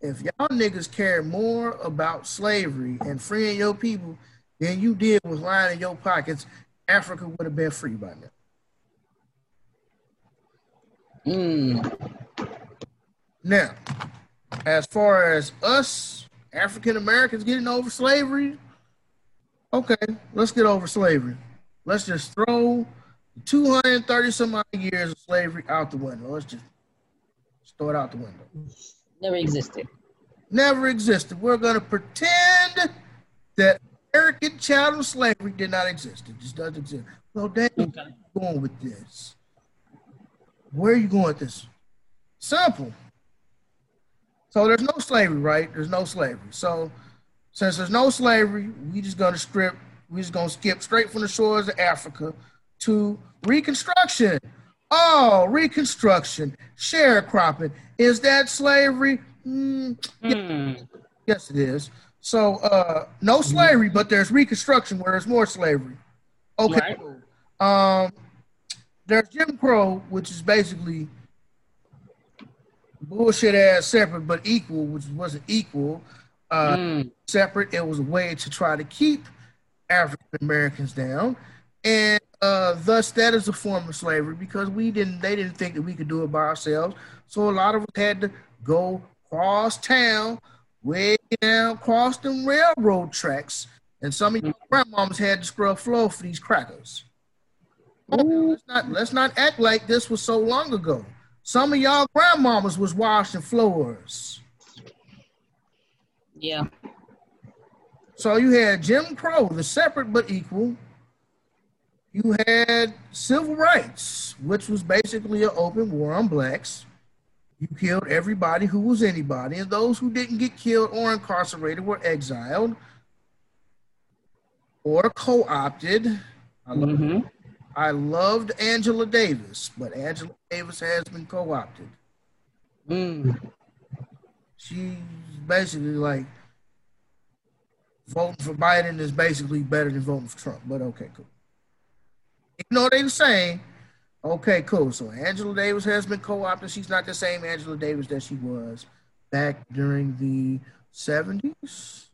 If y'all niggas care more about slavery and freeing your people than you did with lying in your pockets, Africa would have been free by now. Mm. Now, as far as us African Americans getting over slavery. Okay, let's get over slavery. Let's just throw 230 some odd years of slavery out the window. Let's just throw it out the window. Never existed. Never existed. We're going to pretend that American chattel slavery did not exist. It just doesn't exist. Well, Dan, okay. where are you going with this? Where are you going with this? Simple. So there's no slavery, right? There's no slavery. So since there's no slavery, we just gonna strip, we just gonna skip straight from the shores of Africa to Reconstruction. Oh, Reconstruction, sharecropping. Is that slavery? Mm, mm. Yes, it is. So uh, no mm-hmm. slavery, but there's Reconstruction where there's more slavery. Okay. Right. Um, there's Jim Crow, which is basically bullshit ass separate but equal, which wasn't equal. Uh, mm. Separate, it was a way to try to keep African Americans down, and uh, thus that is a form of slavery because we didn't, they didn't think that we could do it by ourselves. So a lot of us had to go cross town, way down, cross them railroad tracks, and some of your grandmamas had to scrub floor for these crackers. let's not let's not act like this was so long ago. Some of y'all grandmamas was washing floors. Yeah. So you had Jim Crow, the separate but equal. You had civil rights, which was basically an open war on blacks. You killed everybody who was anybody, and those who didn't get killed or incarcerated were exiled or co-opted. I, mm-hmm. I loved Angela Davis, but Angela Davis has been co-opted. Mm. She's basically like voting for Biden is basically better than voting for Trump. But okay, cool. You know they the same. Okay, cool. So Angela Davis has been co-opted. She's not the same Angela Davis that she was back during the 70s.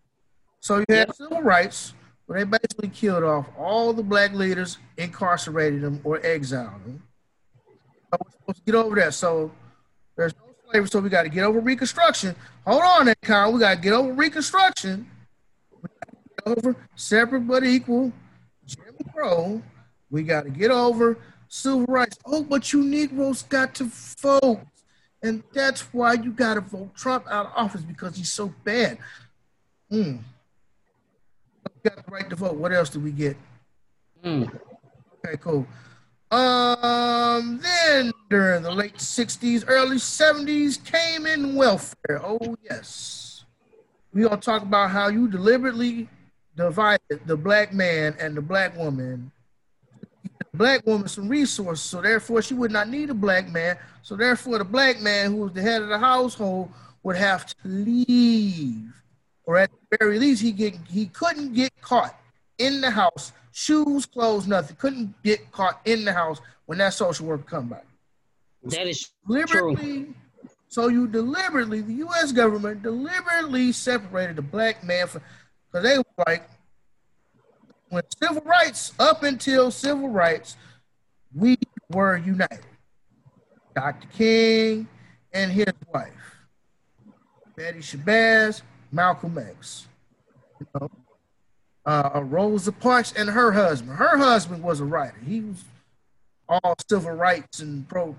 So you had civil rights where they basically killed off all the black leaders, incarcerated them, or exiled them. So we're supposed to get over that. So there's no slavery, so we got to get over Reconstruction. Hold on, that Con. We got to get over Reconstruction. We got to get over separate but equal Jim Crow. We got to get over civil rights. Oh, but you Negroes got to vote. And that's why you got to vote Trump out of office because he's so bad. Mm. We got the right to vote. What else do we get? Mm. Okay, cool. Um, then during the late 60s, early 70s came in welfare. Oh, yes. We're going to talk about how you deliberately divided the black man and the black woman black woman some resources, so therefore she would not need a black man. So therefore, the black man who was the head of the household would have to leave, or at the very least, he get he couldn't get caught in the house, shoes, clothes, nothing. Couldn't get caught in the house when that social worker come by. That is deliberately. True. So you deliberately, the U.S. government deliberately separated the black man from, because they were like, when civil rights, up until civil rights, we were united. Dr. King and his wife, Betty Shabazz, Malcolm X, you know, uh, Rosa Parks and her husband. Her husband was a writer. He was all civil rights and pro.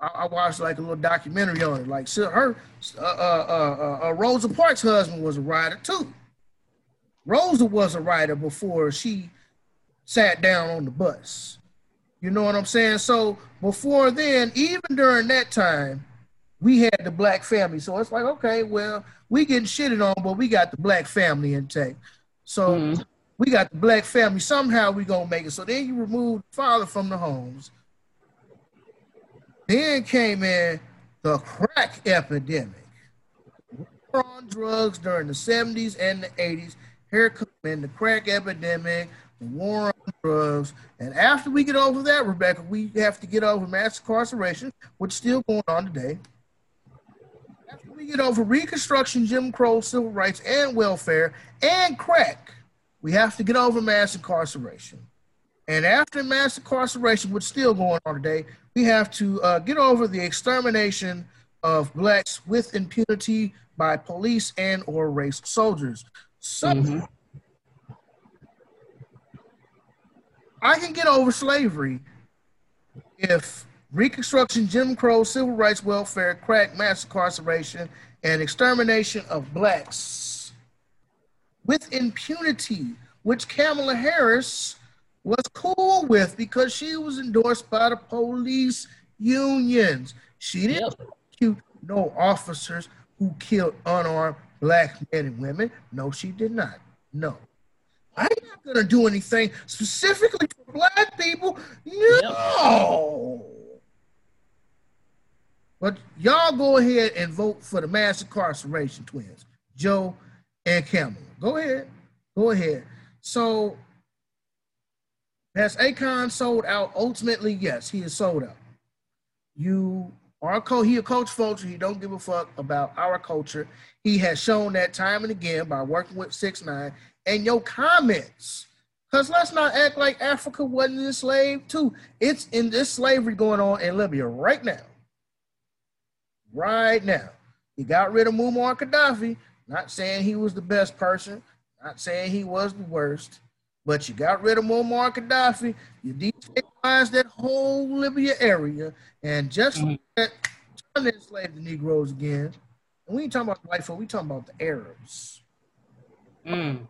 I, watched like a little documentary on it. Like her, uh, uh, uh, uh Rosa Parks' husband was a writer too. Rosa was a writer before she sat down on the bus. You know what I'm saying? So before then, even during that time, we had the black family. So it's like, okay, well, we getting shitted on, but we got the black family intact. So mm-hmm. we got the black family. Somehow we gonna make it. So then you remove the father from the homes. Then came in the crack epidemic. We were on drugs during the 70s and the 80s here coming the crack epidemic, the war on drugs. And after we get over that, Rebecca, we have to get over mass incarceration, which is still going on today. After we get over Reconstruction, Jim Crow, civil rights, and welfare, and crack, we have to get over mass incarceration. And after mass incarceration, which is still going on today, we have to uh, get over the extermination of blacks with impunity by police and or race soldiers. So mm-hmm. I can get over slavery if Reconstruction, Jim Crow, civil rights, welfare, crack, mass incarceration, and extermination of blacks with impunity, which Kamala Harris was cool with because she was endorsed by the police unions. She didn't yep. no officers who killed unarmed black men and women? No, she did not. No. I'm not going to do anything specifically for black people. No. But y'all go ahead and vote for the mass incarceration twins, Joe and Kamala. Go ahead. Go ahead. So, has Akon sold out? Ultimately, yes, he is sold out. You our co he a coach vulture. He don't give a fuck about our culture. He has shown that time and again by working with six nine and your comments. Cause let's not act like Africa wasn't enslaved too. It's in this slavery going on in Libya right now. Right now. He got rid of Muammar Gaddafi. Not saying he was the best person, not saying he was the worst, but you got rid of Muammar Gaddafi. You destabilized that whole Libya area and just mm-hmm. that, trying to enslave the Negroes again. And we ain't talking about the white folk, we talking about the Arabs. Mm.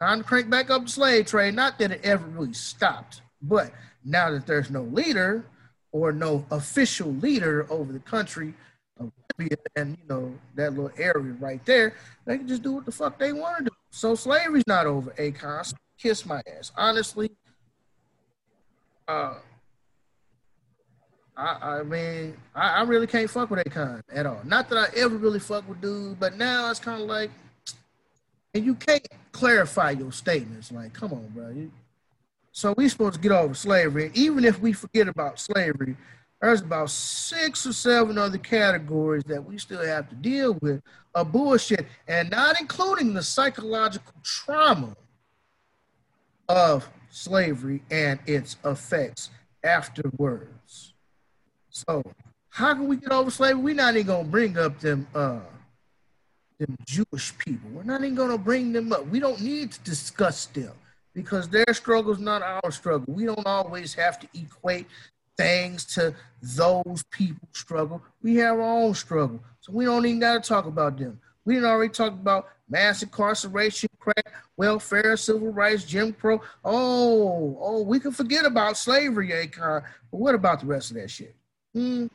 Time to crank back up the slave trade. Not that it ever really stopped, but now that there's no leader or no official leader over the country, of Libya and you know that little area right there, they can just do what the fuck they want to do. So slavery's not over. Akon, kiss my ass. Honestly, uh, I, I mean, I, I, really can't fuck with Akon at all. Not that I ever really fuck with dude, but now it's kind of like, and you can't clarify your statements. Like, come on, bro. You, so we supposed to get over slavery, even if we forget about slavery, there's about six or seven other categories that we still have to deal with of bullshit, and not including the psychological trauma of slavery and its effects afterwards. So, how can we get over slavery? We're not even gonna bring up them uh them Jewish people. We're not even gonna bring them up. We don't need to discuss them because their struggle is not our struggle. We don't always have to equate things to those people struggle. We have our own struggle. So we don't even got to talk about them. We didn't already talk about mass incarceration, crack, welfare, civil rights, Jim Crow. Oh, oh, we can forget about slavery, Akon. But what about the rest of that shit? Hmm?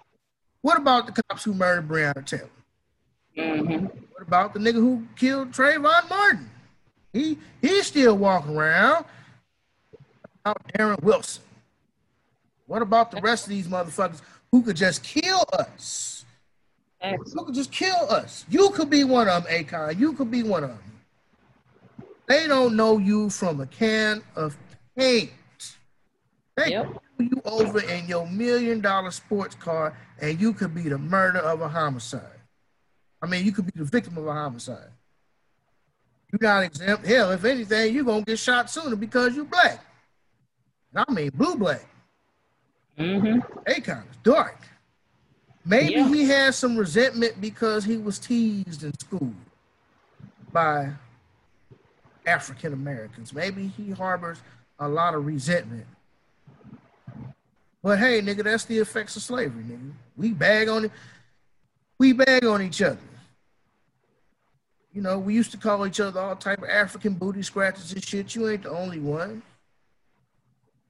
What about the cops who murdered Breonna Taylor? Mm-hmm. What about the nigga who killed Trayvon Martin? He he's still walking around. About Darren Wilson. What about the rest of these motherfuckers who could just kill us? Who could just kill us? You could be one of them, Akon. You could be one of them. They don't know you from a can of paint. They yep. you over in your million dollar sports car, and you could be the murder of a homicide. I mean, you could be the victim of a homicide. You're not exempt. Hell, if anything, you're gonna get shot sooner because you're black. I mean, blue black. Mm-hmm. Akon is dark. Maybe yeah. he has some resentment because he was teased in school by African Americans. Maybe he harbors a lot of resentment. But hey, nigga, that's the effects of slavery, nigga. We bag on it. We bag on each other. You know, we used to call each other all type of African booty scratches and shit. You ain't the only one.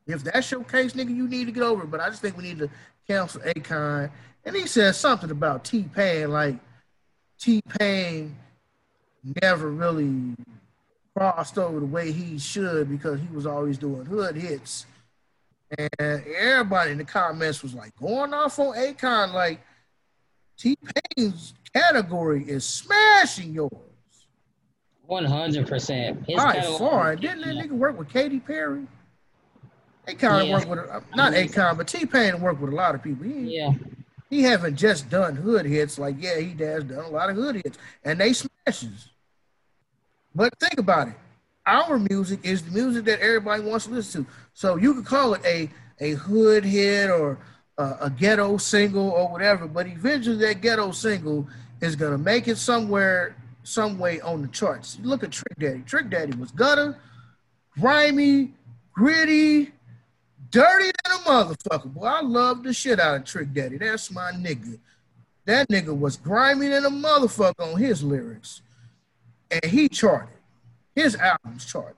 If that's your case, nigga, you need to get over it. But I just think we need to cancel Akon. And he said something about T Pain, like T Pain never really crossed over the way he should because he was always doing hood hits. And everybody in the comments was like going off on Akon, like T Pain's category is smashing yours. One hundred percent. By far, didn't that nigga work with Katy Perry? Akon yeah. worked with not Akon, but T Pain worked with a lot of people. Yeah. He haven't just done hood hits like yeah he has done a lot of hood hits and they smashes. But think about it, our music is the music that everybody wants to listen to. So you could call it a a hood hit or a, a ghetto single or whatever, but eventually that ghetto single is gonna make it somewhere, some way on the charts. Look at Trick Daddy. Trick Daddy was gutter, grimy, gritty, dirty than a motherfucker. Boy, I love the shit out of Trick Daddy. That's my nigga. That nigga was grimy than a motherfucker on his lyrics. And he charted. His albums charted.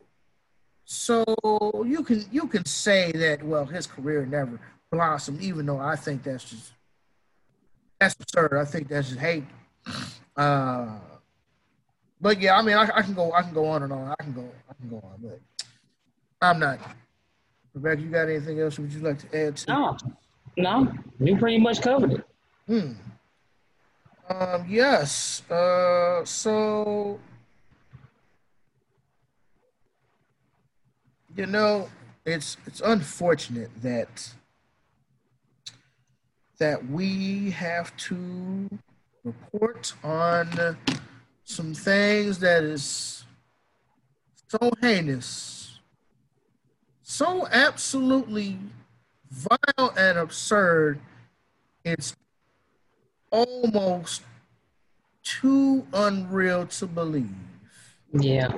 So you can you can say that well his career never blossomed, even though I think that's just that's absurd. I think that's just hate. Uh, but yeah, I mean I, I can go I can go on and on. I can go I can go on, but I'm not Rebecca, you got anything else would you like to add to? No, no, you pretty much covered it. Hmm. Um, yes. Uh, so, you know, it's it's unfortunate that that we have to report on some things that is so heinous so absolutely vile and absurd, it's almost too unreal to believe. Yeah.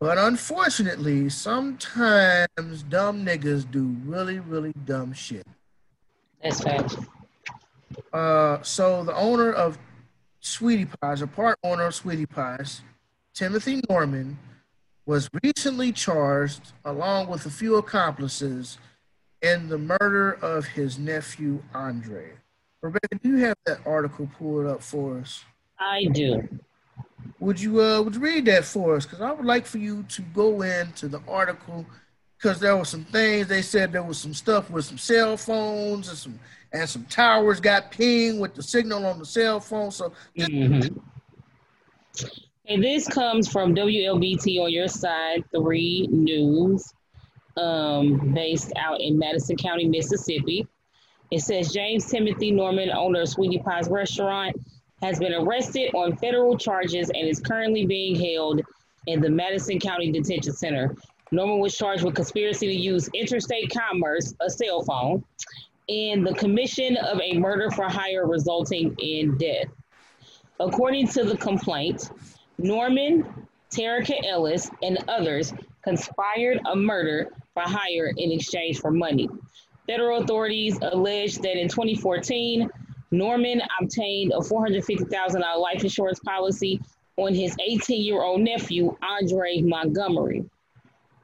But unfortunately, sometimes dumb niggas do really, really dumb shit. That's fact. Uh, so the owner of Sweetie Pies, a part owner of Sweetie Pies, Timothy Norman, was recently charged, along with a few accomplices, in the murder of his nephew Andre. Rebecca, do you have that article pulled up for us? I do. Would you uh would you read that for us? Because I would like for you to go into the article because there were some things they said there was some stuff with some cell phones and some and some towers got pinged with the signal on the cell phone. So mm-hmm. And this comes from WLBT on your side three news, um, based out in Madison County, Mississippi. It says James Timothy Norman, owner of Sweetie Pie's restaurant, has been arrested on federal charges and is currently being held in the Madison County Detention Center. Norman was charged with conspiracy to use interstate commerce, a cell phone, and the commission of a murder for hire resulting in death. According to the complaint, Norman, Terica Ellis, and others conspired a murder for hire in exchange for money. Federal authorities alleged that in 2014, Norman obtained a $450,000 life insurance policy on his 18 year old nephew, Andre Montgomery.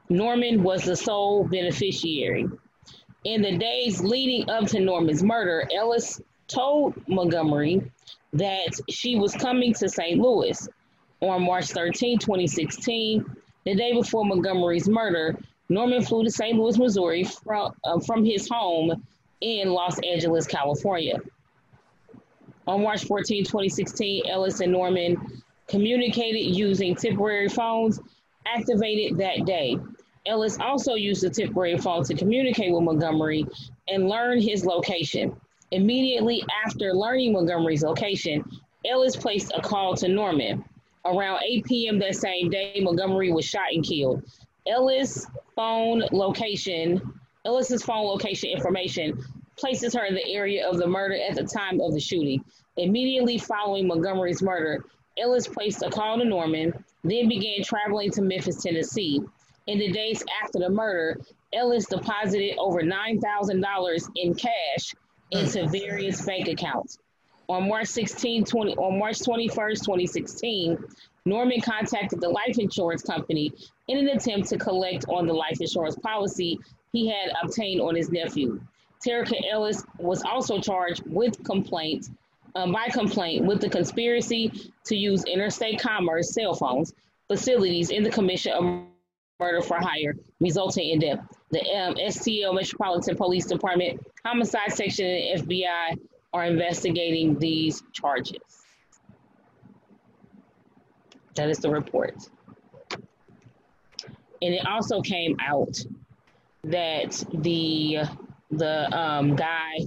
Norman was the sole beneficiary. In the days leading up to Norman's murder, Ellis told Montgomery that she was coming to St. Louis on March 13, 2016, the day before Montgomery's murder, Norman flew to St. Louis, Missouri from, uh, from his home in Los Angeles, California. On March 14, 2016, Ellis and Norman communicated using temporary phones activated that day. Ellis also used the temporary phone to communicate with Montgomery and learn his location. Immediately after learning Montgomery's location, Ellis placed a call to Norman. Around 8 p.m. that same day, Montgomery was shot and killed. Ellis' phone location, Ellis's phone location information places her in the area of the murder at the time of the shooting. Immediately following Montgomery's murder, Ellis placed a call to Norman, then began traveling to Memphis, Tennessee. In the days after the murder, Ellis deposited over $9,000 in cash into hmm. various bank accounts. On March 16, 20, on March 21st, 2016, Norman contacted the life insurance company in an attempt to collect on the life insurance policy he had obtained on his nephew. Terica Ellis was also charged with complaint um, by complaint with the conspiracy to use interstate commerce cell phones facilities in the commission of murder for hire, resulting in death. The um, STL Metropolitan Police Department Homicide Section and FBI are investigating these charges. That is the report. And it also came out that the the um, guy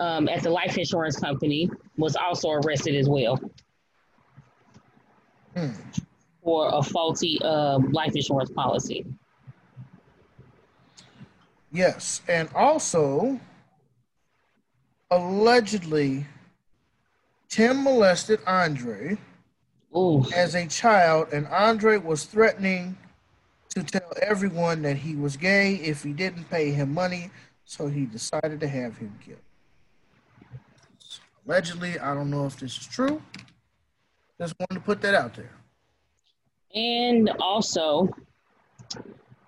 um, at the life insurance company was also arrested as well hmm. for a faulty uh, life insurance policy. Yes, and also allegedly Tim molested Andre Ooh. as a child, and Andre was threatening to tell everyone that he was gay if he didn't pay him money, so he decided to have him killed. Allegedly, I don't know if this is true. Just wanted to put that out there. And also,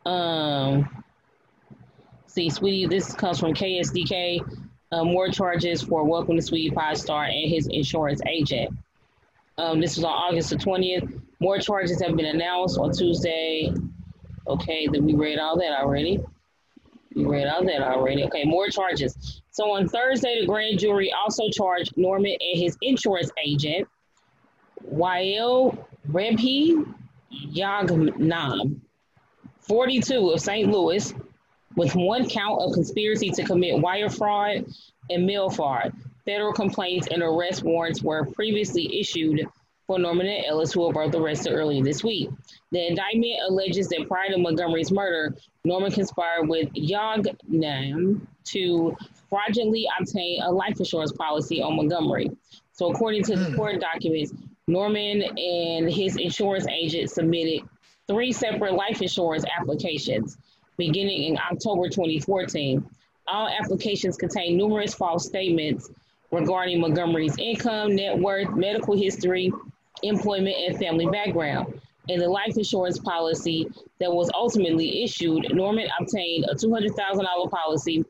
um, see, sweetie, this comes from KSDK uh, more charges for Welcome to Sweetie Pie Star and his insurance agent. Um, this was on August the 20th. More charges have been announced on Tuesday. Okay, then we read all that already. We read all that already. Okay, more charges. So on Thursday, the grand jury also charged Norman and his insurance agent, Waiel Rebhi Yaghnam, 42 of St. Louis, with one count of conspiracy to commit wire fraud and mail fraud. Federal complaints and arrest warrants were previously issued for Norman and Ellis, who were both arrested earlier this week. The indictment alleges that prior to Montgomery's murder, Norman conspired with Yaghnam to fraudulently obtain a life insurance policy on Montgomery. So, according to the hmm. court documents, Norman and his insurance agent submitted three separate life insurance applications beginning in October 2014. All applications contain numerous false statements regarding Montgomery's income, net worth, medical history, employment, and family background. In the life insurance policy that was ultimately issued, Norman obtained a $200,000 policy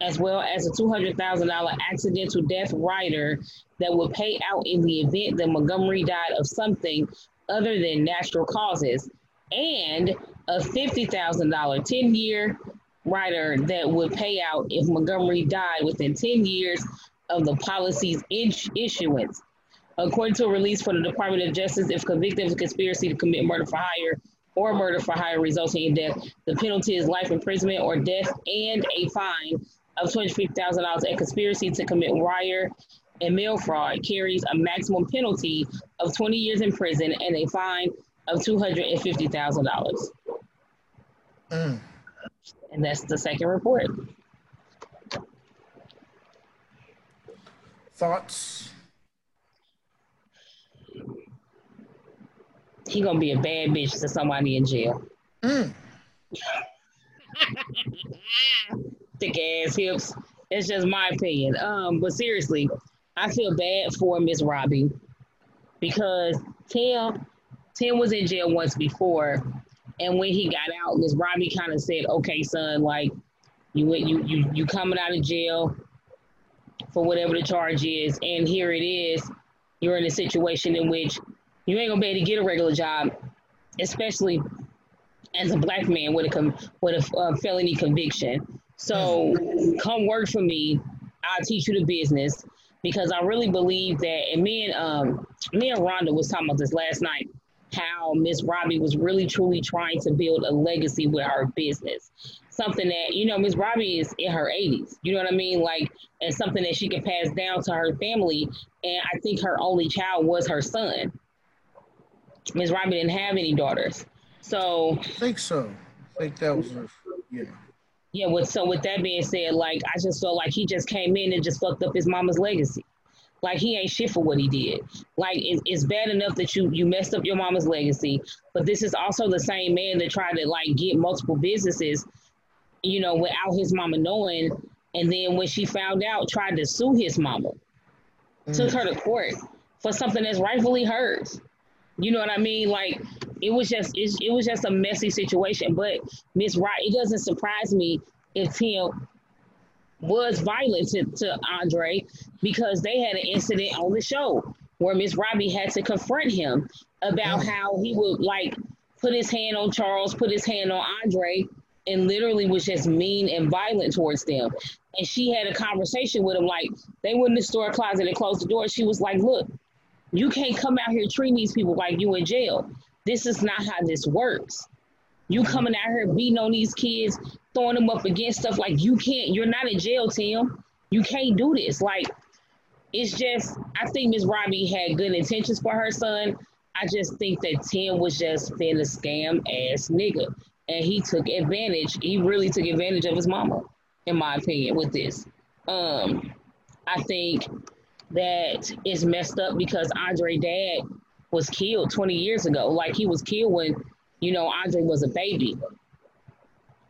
as well as a $200,000 accidental death rider that would pay out in the event that Montgomery died of something other than natural causes, and a $50,000 10 year rider that would pay out if Montgomery died within 10 years of the policy's issuance. According to a release from the Department of Justice, if convicted of conspiracy to commit murder for hire or murder for hire resulting in death, the penalty is life imprisonment or death and a fine of $25,000. A conspiracy to commit wire and mail fraud carries a maximum penalty of 20 years in prison and a fine of $250,000. Mm. And that's the second report. Thoughts? He gonna be a bad bitch to somebody in jail. Mm. Thick ass hips. It's just my opinion. Um, but seriously, I feel bad for Miss Robbie because Tim Tim was in jail once before, and when he got out, Miss Robbie kind of said, "Okay, son, like you went, you you you coming out of jail for whatever the charge is, and here it is. You're in a situation in which you ain't gonna be able to get a regular job, especially as a black man with a com- with a uh, felony conviction. So come work for me. I'll teach you the business because I really believe that. And me and um, me and Rhonda was talking about this last night. How Miss Robbie was really truly trying to build a legacy with her business, something that you know Miss Robbie is in her 80s. You know what I mean? Like, and something that she can pass down to her family. And I think her only child was her son. Miss Robbie didn't have any daughters, so I think so. I think that was her. Yeah yeah, with so with that being said, like I just felt like he just came in and just fucked up his mama's legacy. Like he ain't shit for what he did. Like it, it's bad enough that you you messed up your mama's legacy, but this is also the same man that tried to like get multiple businesses, you know, without his mama knowing. And then when she found out, tried to sue his mama, mm. took her to court for something that's rightfully hers. You know what I mean? Like it was just it, it was just a messy situation. But Miss Wright, it doesn't surprise me if Tim was violent to, to Andre because they had an incident on the show where Miss Robbie had to confront him about mm. how he would like put his hand on Charles, put his hand on Andre, and literally was just mean and violent towards them. And she had a conversation with him, like they went in the store closet and closed the door. She was like, Look, you can't come out here treating these people like you in jail. This is not how this works. You coming out here beating on these kids, throwing them up against stuff like you can't. You're not in jail, Tim. You can't do this. Like it's just. I think Miss Robbie had good intentions for her son. I just think that Tim was just being a scam ass nigga, and he took advantage. He really took advantage of his mama, in my opinion, with this. Um, I think that it's messed up because Andre dad was killed 20 years ago. Like he was killed when, you know, Andre was a baby.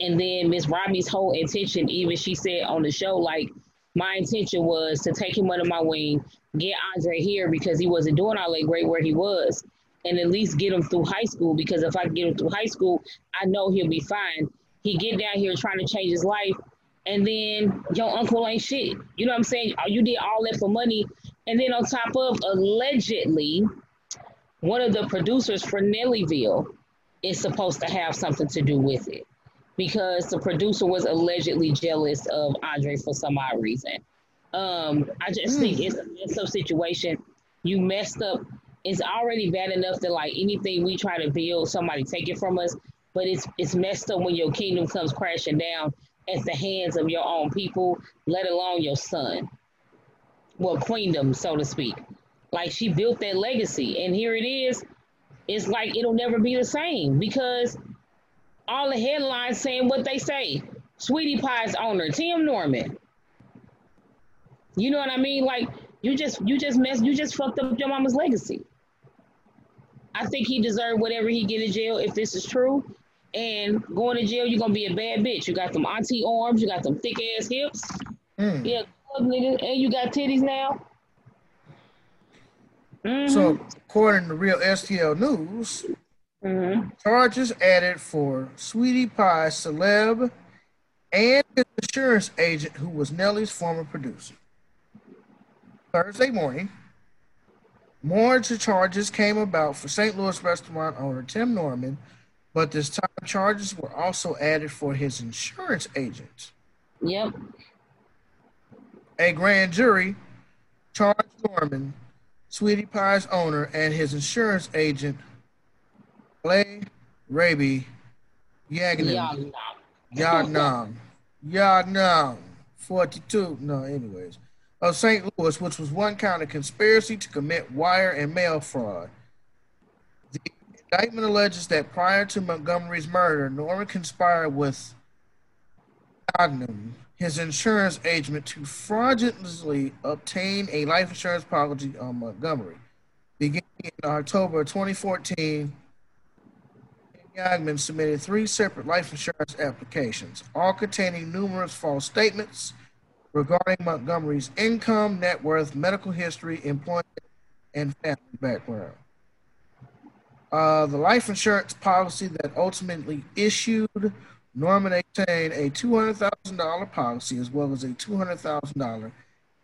And then Miss Robbie's whole intention, even she said on the show, like, my intention was to take him under my wing, get Andre here because he wasn't doing all that great where he was, and at least get him through high school. Because if I get him through high school, I know he'll be fine. He get down here trying to change his life, and then your uncle ain't shit. You know what I'm saying? Oh, you did all that for money, and then on top of allegedly, one of the producers for Nellyville is supposed to have something to do with it because the producer was allegedly jealous of Andre for some odd reason. Um, I just mm. think it's a messed up situation. You messed up. It's already bad enough that like anything we try to build, somebody take it from us. But it's it's messed up when your kingdom comes crashing down at the hands of your own people, let alone your son. Well, queendom, so to speak. Like she built that legacy, and here it is. It's like it'll never be the same because all the headlines saying what they say. Sweetie Pie's owner, Tim Norman. You know what I mean? Like you just you just messed you just fucked up your mama's legacy. I think he deserved whatever he get in jail if this is true. And going to jail, you're gonna be a bad bitch. You got them auntie arms, you got them thick ass hips. Mm. Yeah, and you got titties now. Mm-hmm. So, according to Real STL News, mm-hmm. charges added for Sweetie Pie celeb and his insurance agent, who was Nelly's former producer. Thursday morning, more charges came about for St. Louis restaurant owner Tim Norman, but this time charges were also added for his insurance agent. Yep. A grand jury charged Norman, Sweetie Pie's owner, and his insurance agent, Clay Rebhi Yaghnam. Yaghnam. Yaghnam. 42. No, anyways. Of St. Louis, which was one count of conspiracy to commit wire and mail fraud. The indictment alleges that prior to Montgomery's murder, Norman conspired with Yaghnam, his insurance agent, to fraudulently obtain a life insurance policy on Montgomery. Beginning in October 2014, Yaghnam submitted three separate life insurance applications, all containing numerous false statements regarding Montgomery's income, net worth, medical history, employment, and family background. Uh, the life insurance policy that ultimately issued Norman obtained a $200,000 policy as well as a $200,000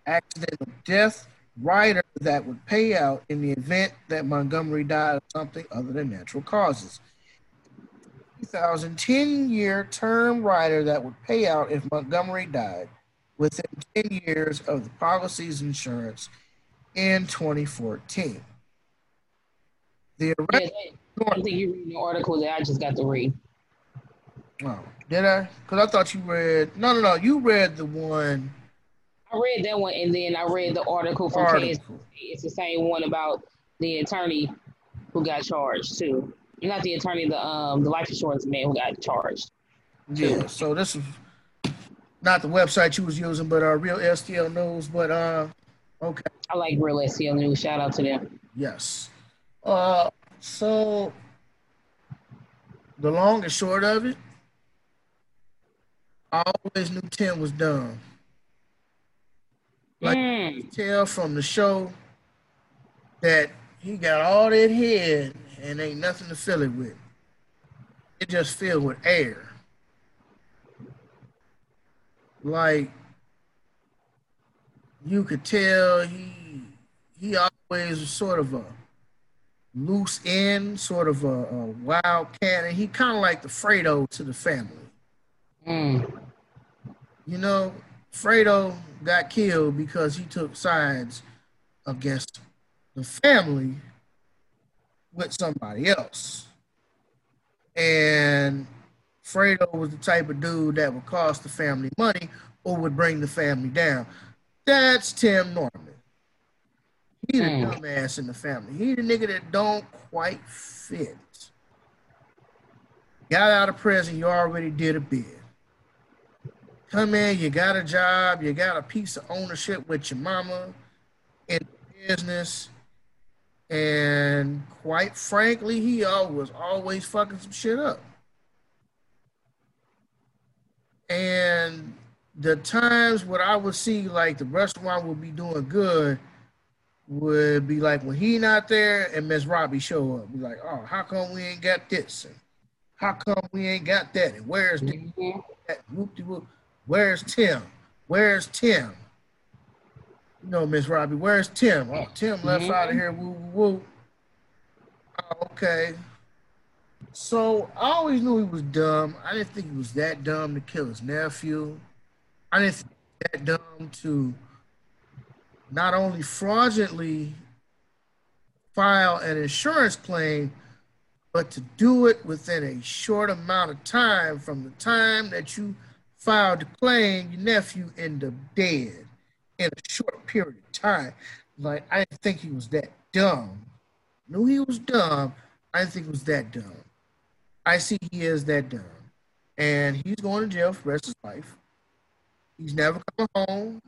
accidental death rider that would pay out in the event that Montgomery died of something other than natural causes. 2010 year term rider that would pay out if Montgomery died within 10 years of the policy's insurance in 2014. The I think you read the article that I just got to read. Oh, did I? Because I thought you read. No, no, no. You read the one. I read that one, and then I read the article from article. It's the same one about the attorney who got charged too not the attorney, the um the life insurance man who got charged. Yeah. So this is not the website you was using, but uh, real STL news. But uh, okay. I like real STL news. Shout out to them. Yes. Uh, so the long and short of it, I always knew Tim was dumb. Like mm. tell from the show that he got all that head and ain't nothing to fill it with. It just filled with air. Like you could tell he he always was sort of a loose end, sort of a, a wild cat, and he kind of like the Fredo to the family. Mm. You know, Fredo got killed because he took sides against the family with somebody else. And Fredo was the type of dude that would cost the family money or would bring the family down. That's Tim Norman. He the mm. dumbass in the family. He the nigga that don't quite fit. Got out of prison, you already did a bid. Come in, you got a job, you got a piece of ownership with your mama in business and quite frankly, he was always fucking some shit up. And the times when I would see like the restaurant would be doing good would be like when he not there and Miss Robbie show up. Be like, oh, how come we ain't got this? And how come we ain't got that? And where's mm-hmm. the Where's Tim? Where's Tim? you know, Miss Robbie, where's Tim? Oh, Tim left mm-hmm. out of here. Woo, woo, woo. Oh, okay. So I always knew he was dumb. I didn't think he was that dumb to kill his nephew. I didn't think that dumb to not only fraudulently file an insurance claim, but to do it within a short amount of time from the time that you filed claim, your nephew ended up dead in a short period of time. Like I didn't think he was that dumb. Knew he was dumb. I didn't think he was that dumb. I see he is that dumb, and he's going to jail for the rest of his life. He's never coming home.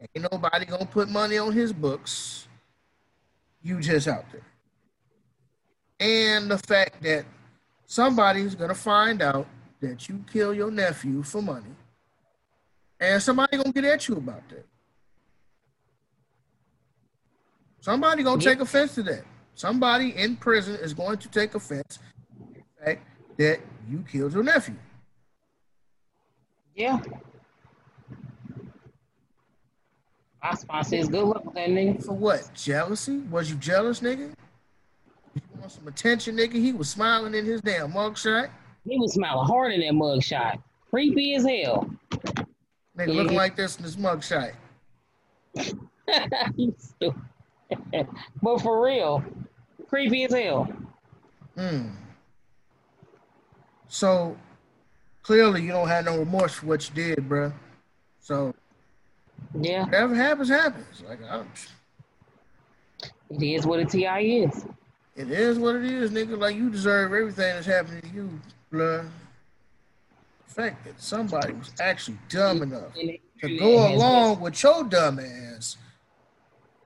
Ain't nobody gonna put money on his books. You just out there. And the fact that somebody's gonna find out that you kill your nephew for money and somebody gonna get at you about that. Somebody gonna take offense to that. Somebody in prison is going to take offense to the fact that you killed your nephew. Yeah. My sponsor says good luck with that nigga. For what? Jealousy? Was you jealous, nigga? You want some attention, nigga? He was smiling in his damn mugshot. He was smiling hard in that mugshot. Creepy as hell. Nigga yeah. looking like this in this mugshot. you stupid. but for real, creepy as hell. Hmm. So clearly, you don't have no remorse for what you did, bro. So yeah, whatever happens, happens. Like I'm, it is what a ti is. It is what it is, nigga. Like you deserve everything that's happening to you, blood. The fact that somebody was actually dumb enough to go along with your dumb ass.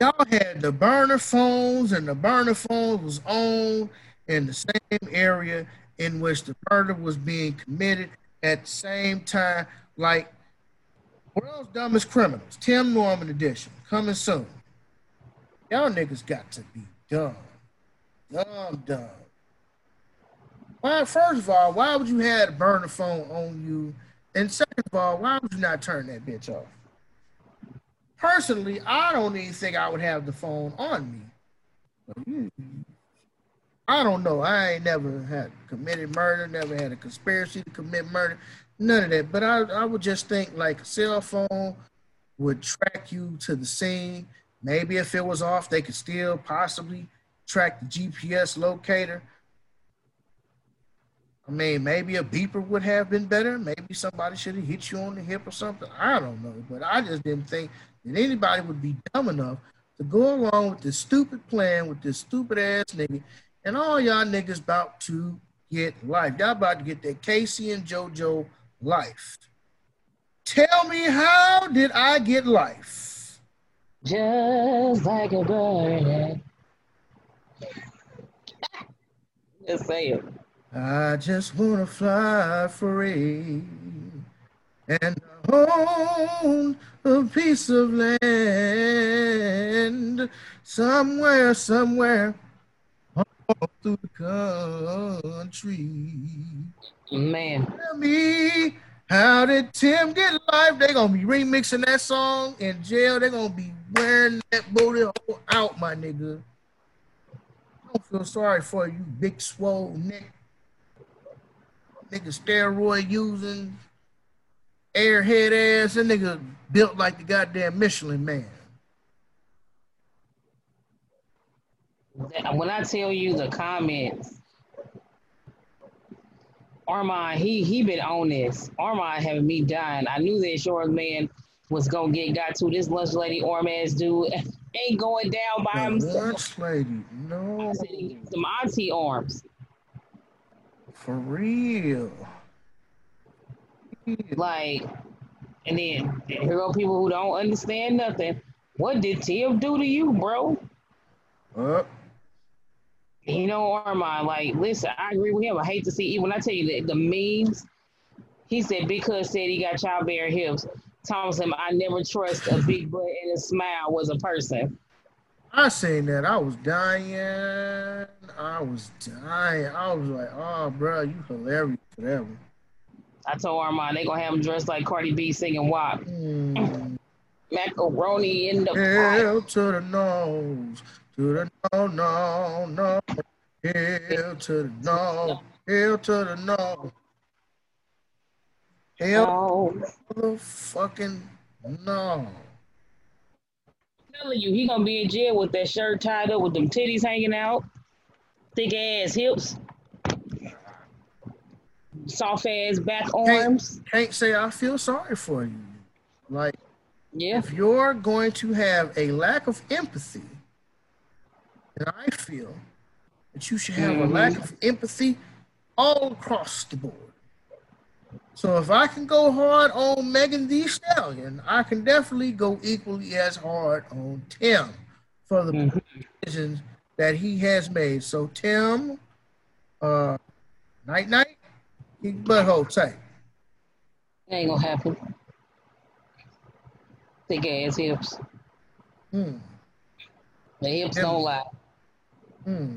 Y'all had the burner phones, and the burner phone was on in the same area in which the murder was being committed at the same time. Like World's Dumbest Criminals, Tim Norman edition, coming soon. Y'all niggas got to be dumb. Dumb, dumb. Why, first of all, why would you have a burner phone on you? And second of all, why would you not turn that bitch off? Personally, I don't even think I would have the phone on me. I don't know. I ain't never had committed murder, never had a conspiracy to commit murder, none of that. But I, I would just think like a cell phone would track you to the scene. Maybe if it was off, they could still possibly track the GPS locator. I mean, maybe a beeper would have been better. Maybe somebody should have hit you on the hip or something. I don't know. But I just didn't think that anybody would be dumb enough to go along with this stupid plan with this stupid ass nigga and all y'all niggas about to get life. Y'all about to get that K-Ci and JoJo life. Tell me, how did I get life? Just like a bird. Just say it. I just wanna fly free and own a piece of land somewhere, somewhere through the country. Man. Tell me, how did Tim get life? They gonna be remixing that song in jail. They gonna be wearing that booty hole out, my nigga. I don't feel sorry for you, big swole neck. Nigga steroid using, airhead ass. That nigga built like the goddamn Michelin man. when I tell you the comments, Armand, he he been on this. Armand having me dying. I knew that short man was gonna get got to. This lunch lady Armand dude ain't going down by the himself. Lunch lady, no. Some auntie arms. For real. Like, and then here go people who don't understand nothing. What did Tim do to you, bro? Uh, you know, Armand, like, listen, I agree with him. I hate to see, even when I tell you that the memes, he said, because said he got childbearing hips. Thomas him, I never trust a big butt and a smile was a person. I seen that. I was dying. I was dying. I was like, oh, bro, you hilarious for that one. I told Armand they gonna have him dressed like Cardi B singing WAP. Mm. Macaroni in the Hell to the nose to the no, no, no. Hell to the no. Hell to the no. Hell to the fucking no. Telling you, he gonna be in jail with that shirt tied up with them titties hanging out, thick ass hips, soft ass back arms. Can't, can't say I feel sorry for you. Like, yeah. if you're going to have a lack of empathy and I feel that you should have mm-hmm. a lack of empathy all across the board. So if I can go hard on Megan Thee Stallion, I can definitely go equally as hard on Tim for the mm-hmm. decisions that he has made. So Tim, uh, night night, keep butthole tight. Ain't gonna happen. Thick ass hips. Hmm. The hips don't lie. Hmm.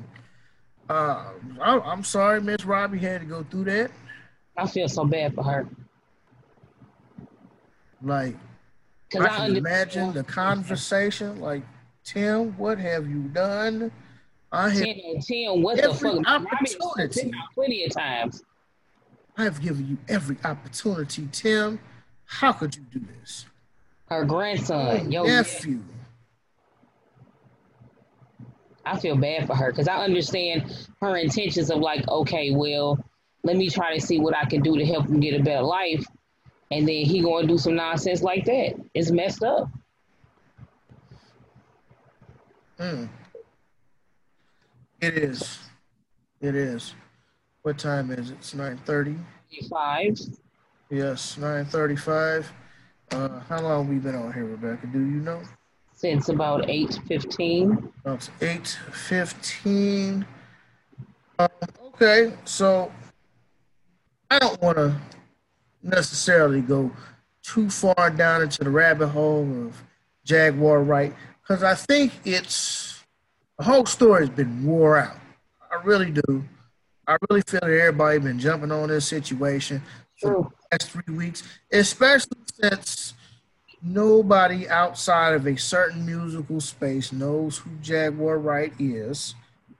Uh, I, am sorry, Miss Robbie had to go through that. I feel so bad for her. Like, I, I can imagine the conversation. Like, Tim, what have you done? I have Tim, Tim what the fuck? Opportunity. Plenty of times. I have given you every opportunity, Tim. How could you do this? Her grandson, your nephew. I feel bad for her because I understand her intentions of like, okay, well, let me try to see what I can do to help him get a better life, and then he going to do some nonsense like that. It's messed up. Hmm. It is. It is. What time is it? It's nine thirty. Five. Yes, nine thirty-five. Uh, how long we been on here, Rebecca? Do you know? Since about eight fifteen. About eight fifteen. Um, okay, so I don't want to necessarily go too far down into the rabbit hole of Jaguar Wright because I think it's the whole story has been wore out. I really do. I really feel that everybody been jumping on this situation for the last three weeks, especially since nobody outside of a certain musical space knows who Jaguar Wright is.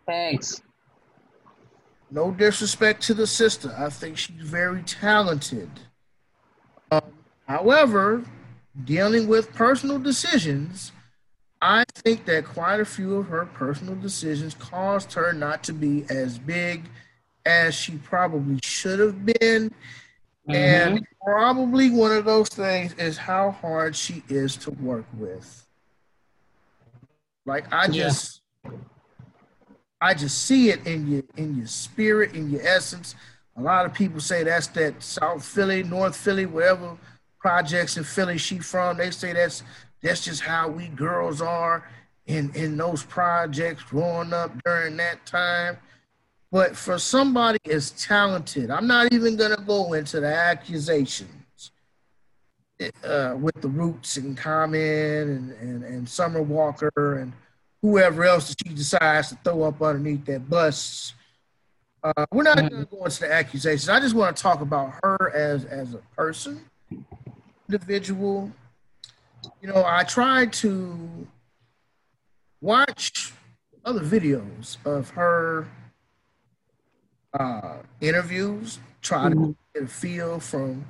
Thanks. No disrespect to the sister. I think she's very talented. Um, however, dealing with personal decisions, I think that quite a few of her personal decisions caused her not to be as big as she probably should have been. Mm-hmm. And probably one of those things is how hard she is to work with. Like I just yeah. I just see it in your in your spirit, in your essence. A lot of people say that's that South Philly, North Philly, wherever projects in Philly she from. They say that's that's just how we girls are in in those projects growing up during that time. But for somebody as talented, I'm not even to go into the accusations uh, with the Roots and Common and, and, and Summer Walker and whoever else that she decides to throw up underneath that bus. Uh, we're not going to go into the accusations. I just want to talk about her as as a person, individual. You know, I tried to watch other videos of her uh, interviews, try to mm-hmm. get a feel from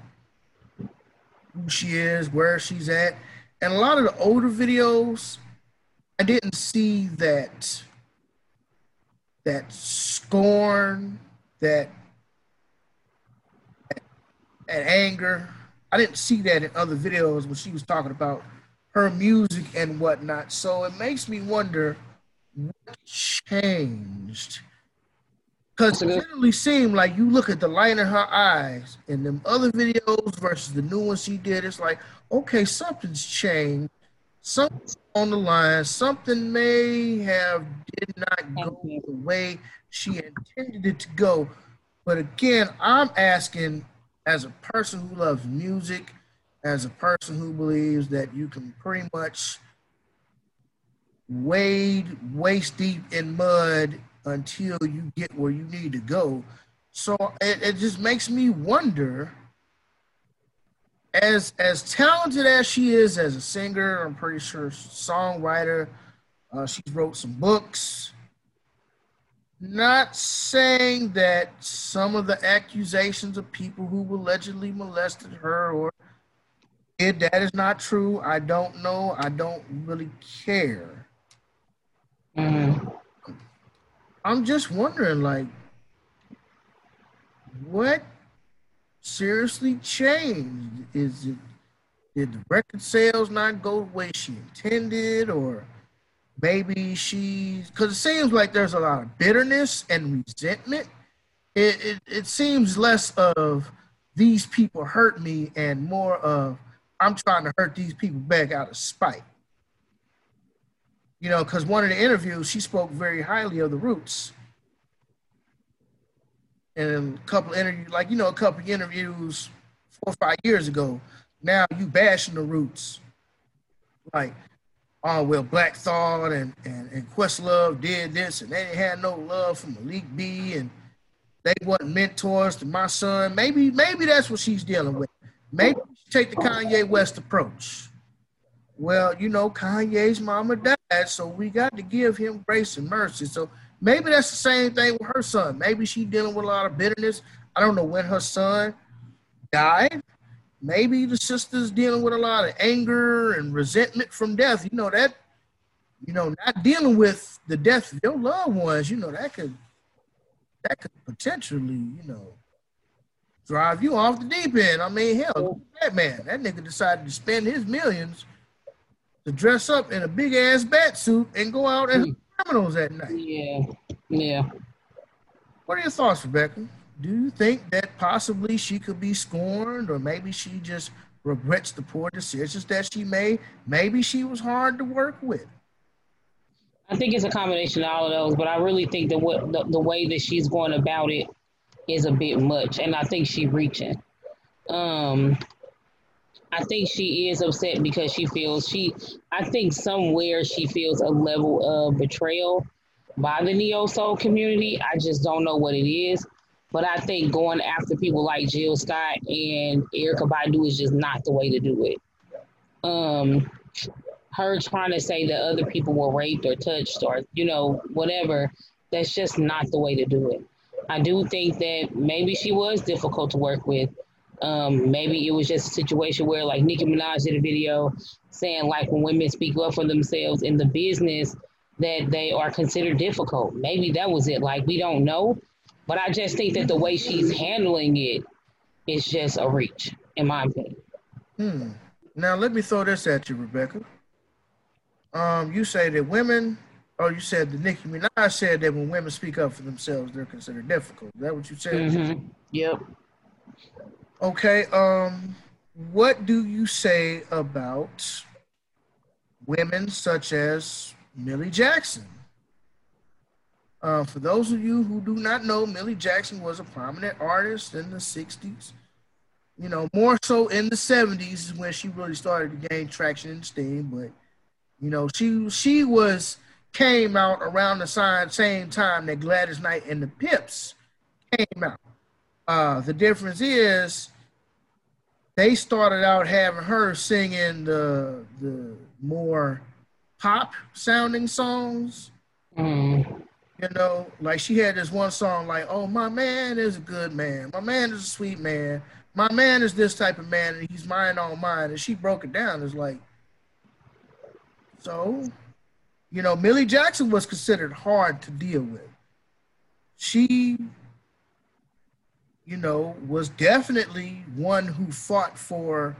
who she is, where she's at. And a lot of the older videos, I didn't see that that scorn, that, that anger. I didn't see that in other videos when she was talking about her music and whatnot. So it makes me wonder what changed because it literally seemed like you look at the light in her eyes in them other videos versus the new one she did. It's like, okay, something's changed. Something's on the line. Something may have did not go the way she intended it to go. But again, I'm asking as a person who loves music, as a person who believes that you can pretty much wade waist deep in mud until you get where you need to go. So it, it just makes me wonder as as talented as she is as a singer, I'm pretty sure songwriter. Uh, she's wrote some books. Not saying that some of the accusations of people who allegedly molested her or did that is not true. I don't know. I don't really care. Mm-hmm. I'm just wondering, like, what seriously changed? Is it did the record sales not go the way she intended, or maybe she's because it seems like there's a lot of bitterness and resentment. It, it it seems less of these people hurt me and more of I'm trying to hurt these people back out of spite you know, because one of the interviews she spoke very highly of the Roots. And a couple interviews, like you know, a couple interviews four or five years ago. Now you bashing the Roots, like, oh well, Black Thought and and and Questlove did this, and they had no love for Malik B, and they wasn't mentors to my son. Maybe maybe that's what she's dealing with. Maybe take the Kanye West approach. Well, you know, Kanye's mama died, so we got to give him grace and mercy. So maybe that's the same thing with her son. Maybe she's dealing with a lot of bitterness. I don't know when her son died. Maybe the sister's dealing with a lot of anger and resentment from death. You know that, you know, not dealing with the death of your loved ones. You know that could, that could potentially, you know, drive you off the deep end. I mean, hell, that man, that nigga decided to spend his millions to dress up in a big ass bat suit and go out and mm. Criminals at night. Yeah, yeah. What are your thoughts, Rebecca? Do you think that possibly she could be scorned, or maybe she just regrets the poor decisions that she made? Maybe she was hard to work with. I think it's a combination of all of those, but I really think that what the, the way that she's going about it is a bit much, and I think she's reaching. Um, I think she is upset because she feels she. I think somewhere she feels a level of betrayal by the neo soul community. I just don't know what it is, but I think going after people like Jill Scott and Erykah Badu is just not the way to do it. Um, her trying to say that other people were raped or touched or you know whatever, that's just not the way to do it. I do think that maybe she was difficult to work with. Um, maybe it was just a situation where, like Nicki Minaj did a video saying, like when women speak up for themselves in the business, that they are considered difficult. Maybe that was it. Like we don't know, but I just think that the way she's handling it is just a reach, in my opinion. Hmm. Now let me throw this at you, Rebecca. Um, you say that women Oh, you said the Nicki Minaj said that when women speak up for themselves, they're considered difficult. Is that what you said? Mm-hmm. Yep. Okay. Um, what do you say about women such as Millie Jackson? Uh, for those of you who do not know, Millie Jackson was a prominent artist in the 60s. You know, more so in the 70s is when she really started to gain traction and steam. But, you know, she she was came out around the same time that Gladys Knight and the Pips came out. Uh, the difference is they started out having her singing the the more pop sounding songs. Mm. You know, like she had this one song like, "Oh, my man is a good man. My man is a sweet man. My man is this type of man, and he's mine all mine." And she broke it down. It's like, so you know, Millie Jackson was considered hard to deal with. She, you know, was definitely one who fought for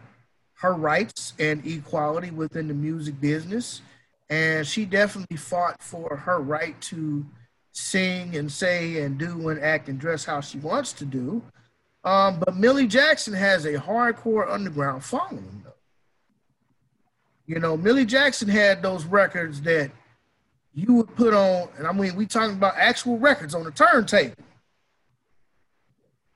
her rights and equality within the music business. And she definitely fought for her right to sing and say and do and act and dress how she wants to do. Um, but Millie Jackson has a hardcore underground following, though. You know, Millie Jackson had those records that you would put on, and I mean, we talking about actual records on the turntable.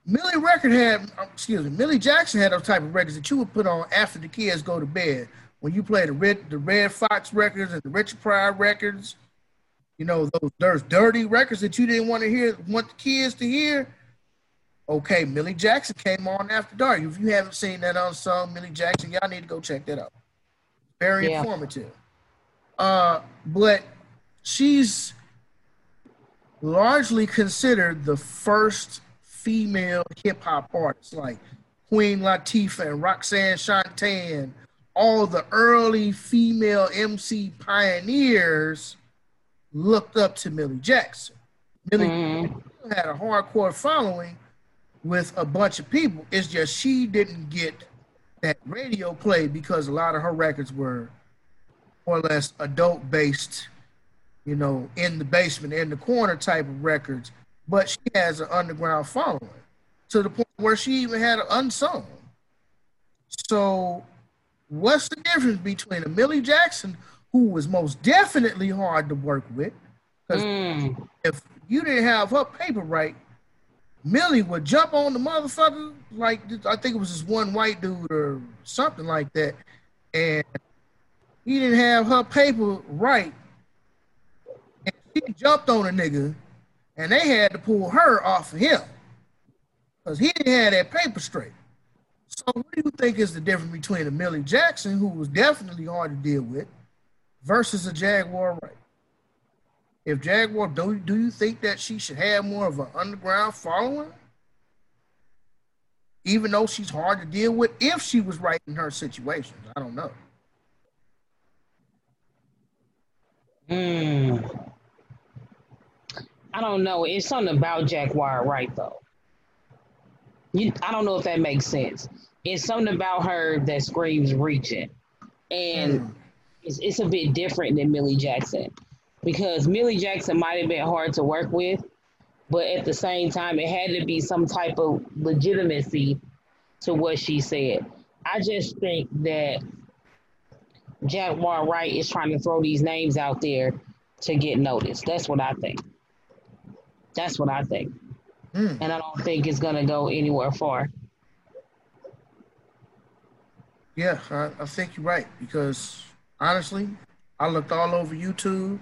Millie record had, um, excuse me, Millie Jackson had those type of records that you would put on after the kids go to bed. When you play the Red, the Redd Foxx records and the Richard Pryor records, you know those there's dirty records that you didn't want to hear, want the kids to hear. Okay, Millie Jackson came on after dark. If you haven't seen that unsung Millie Jackson, y'all need to go check that out. Very yeah. informative. Uh, but she's largely considered the first female hip hop artists like Queen Latifah and Roxanne Shante and all the early female MC pioneers looked up to Millie Jackson. Millie mm. had a hardcore following with a bunch of people. It's just she didn't get that radio play because a lot of her records were more or less adult based you know, in the basement, in the corner type of records, but she has an underground following to the point where she even had an unsung. So, what's the difference between a Millie Jackson, who was most definitely hard to work with? Because mm. if you didn't have her paper right, Millie would jump on the motherfucker like I think it was this one white dude or something like that, and he didn't have her paper right and she jumped on a nigga and they had to pull her off of him because he didn't have that paper straight. So, what do you think is the difference between a Millie Jackson, who was definitely hard to deal with, versus a Jaguar Wright? If Jaguar, do, do you think that she should have more of an underground following? Even though she's hard to deal with, if she was right in her situations, I don't know. Hmm. I don't know. It's something about Jaguar Wright though. You, I don't know if that makes sense. It's something about her that screams reaching, and mm. it's, it's a bit different than Millie Jackson because Millie Jackson might have been hard to work with, but at the same time, it had to be some type of legitimacy to what she said. I just think that Jaguar Wright is trying to throw these names out there to get noticed. That's what I think. That's what I think. Mm. And I don't think it's going to go anywhere far. Yeah, I, I, think you're right because honestly, I looked all over YouTube.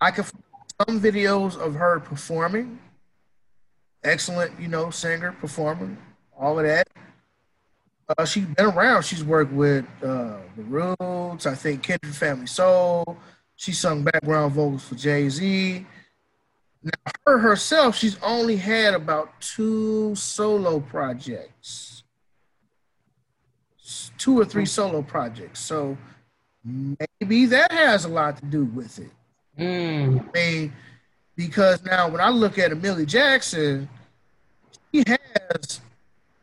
I could find some videos of her performing. Excellent, you know, singer, performer, all of that. Uh, she's been around. She's worked with uh, the Roots, I think Kindred Family Soul. She sung background vocals for Jay Z. Now, her herself, she's only had about two solo projects, two or three solo projects. So maybe that has a lot to do with it. Mm. I mean, because now when I look at Amelia Jackson, she has